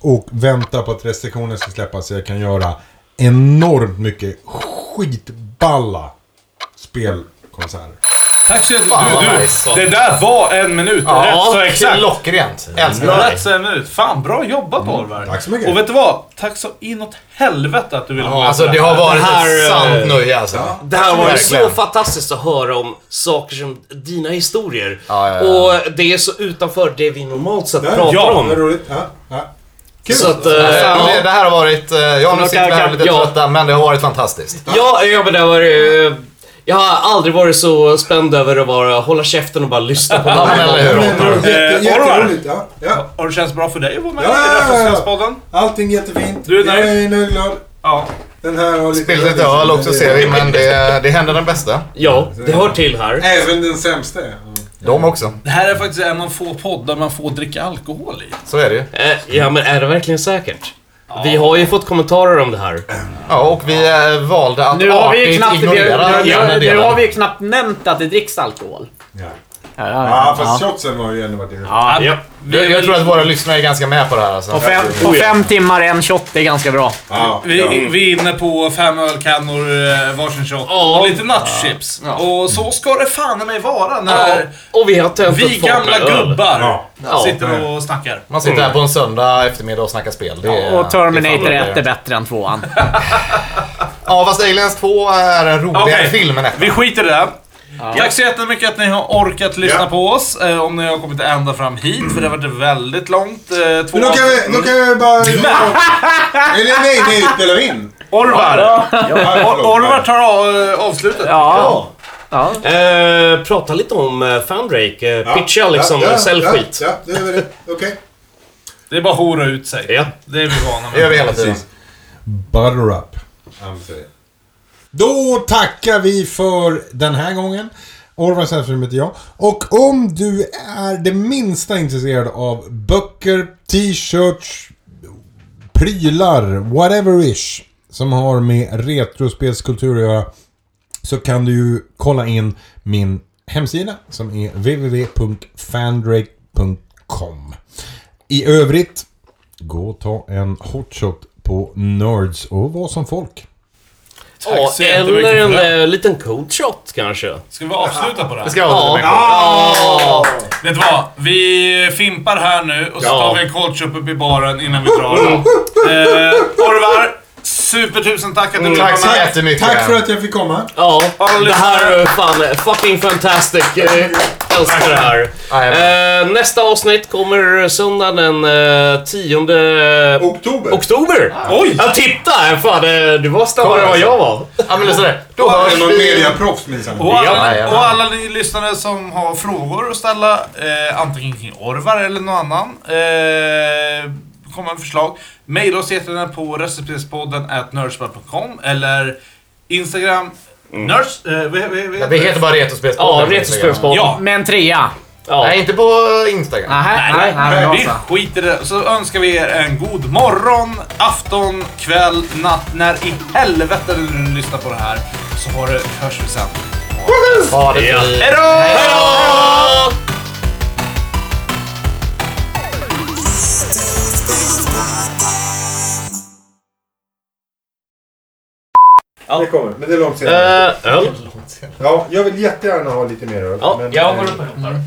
och väntar på att restriktioner ska släppas så jag kan göra enormt mycket skitballa spelkonserter. Tack så mycket. Fan, Du, du, nice. det där var en minut. rätt så exakt. Klockrent. Älskar. Rätt så en minut. Fan, bra jobbat Orvar. Tack så mycket. Och vet du vad? Tack så inåt helvete att du ville vara med Alltså det har varit Det här, ett sant eh, nöje alltså. Det här var så fantastiskt att höra om saker som dina historier. Ja, ja, ja. Och det är så utanför det vi normalt sett pratar ja, om. Roligt. Ja, ja. Kul. Så att, Fan, ja. det, här har varit... Ja, nu sitter vi här lite Ja. trötta, men det har varit fantastiskt. Ja, ja men det var eh, Jag har aldrig varit så spänd över att bara hålla käften och bara lyssna på någon. eller hur? Eh, Orvar. jätteroligt. Ja, ja. Har det känts bra för dig att vara med Ja, i ja, ja, ja. Referenspodden? Allting jättefint. Du är nöjd? Jag är nöjd glad. Ja. Den här har lite... Spillt lite öl också ser vi, men det, det händer den bästa. Ja, det hör till här. Även den sämsta. De också. Det här är faktiskt en av få poddar man får dricka alkohol i. Så är det ju. Eh, Ja, men är det verkligen säkert? Vi har ju fått kommentarer om det här. Ja, och vi eh, valde att Nu har vi ju artigt knappt, vi, ignorera nu, den nu, nu delen. har vi ju knappt nämnt att det dricks alkohol. Ja. Ja, Ja, fast shotsen har ju ändå varit inne. Ja. Ja. Jag, jag tror att våra lyssnare är ganska med på det här alltså. På fem, på fem timmar en shot är ganska bra. Ja, Vi, ja. vi är inne på fem ölkannor, eh, varsin shot Ja. och lite nachochips. Och så ska det fan mig vara Ja, när och vi har vi gamla gubbar Ja. Ja. sitter och snackar. Man sitter här på en söndag eftermiddag och snackar spel. Det är, Och Terminator det är 1 fan är bättre än 2an. Ja, fast Aliens 2 är en roligare Okej, film än ettan. Vi skiter i det. Tack så jättemycket att ni har orkat lyssna Ja. på oss. Eh, om ni har kommit ända fram hit, för det har varit väldigt långt. Eh, två Men då kan vi, då kan vi bara... Eller nej, nej, spelar vi in? Orvar! Ja, Or- förlåt. Orvar tar av, eh, avslutet. Ja. ja. Eh, prata lite om eh, Fandrake. Eh, Ja, pitcha liksom, ja, ja, sälj ja, skit. Ja, det är väl det. Okej. Det är bara att hora ut sig. Ja. Det är vi vana Det gör vi med. hela tiden. Butter up. Då tackar vi för den här gången. Orvar Sällström heter jag. Och om du är det minsta intresserad av böcker, t-shirts, prylar, whatever ish som har med retrospelskultur att göra så kan du ju kolla in min hemsida som är www.fandrake.com. I övrigt gå och ta en hotshot på Nerds och var som folk. Ja, eller en eh, liten cold shot kanske. Ska vi avsluta på det? Det ska jag avsluta med. Ja. Vet du vad? Vi fimpar här nu och så Ja. tar vi en cold shot upp i baren innan vi drar. eh, Orvar, supertusen tack att du ville Tack så jättemycket. Tack för att jag fick komma. Ja, det här är fan fucking fantastic. Jag älskar det här. Eh, nästa avsnitt kommer söndagen den eh, 10 Oktober. oktober. Oj! Ja, titta! Fan, eh, du var snabbare än vad jag var. Ja, men sådär. Då hörs någon vi. mediaproffs minsann. Och alla, Ja, och alla ni lyssnare som har frågor att ställa, eh, antingen kring Orvar eller någon annan, eh, kommer med förslag. Maila oss jättegärna på receptspodden at nerdspell.com eller Instagram, nerds... Eh, vi, vi, vi, Ja, Vi heter bara Retrospelspodden. Ja, Retrospelspodden. Ja, Med en trea. Ja. Nej, inte på Instagram. Nähä, Nej, nej, nej, vi nej, skiter i det. Så önskar vi er en god morgon, afton, kväll, natt. När i helvete du nu lyssnar på det här så har det, hörs vi sen. Ha det fint. Hejdå! Hejdå! Det kommer, men det är långt senare. Eh, öl. Ja, jag vill jättegärna ha lite mer öl. Ja, men, jag eh, går upp och hämtar.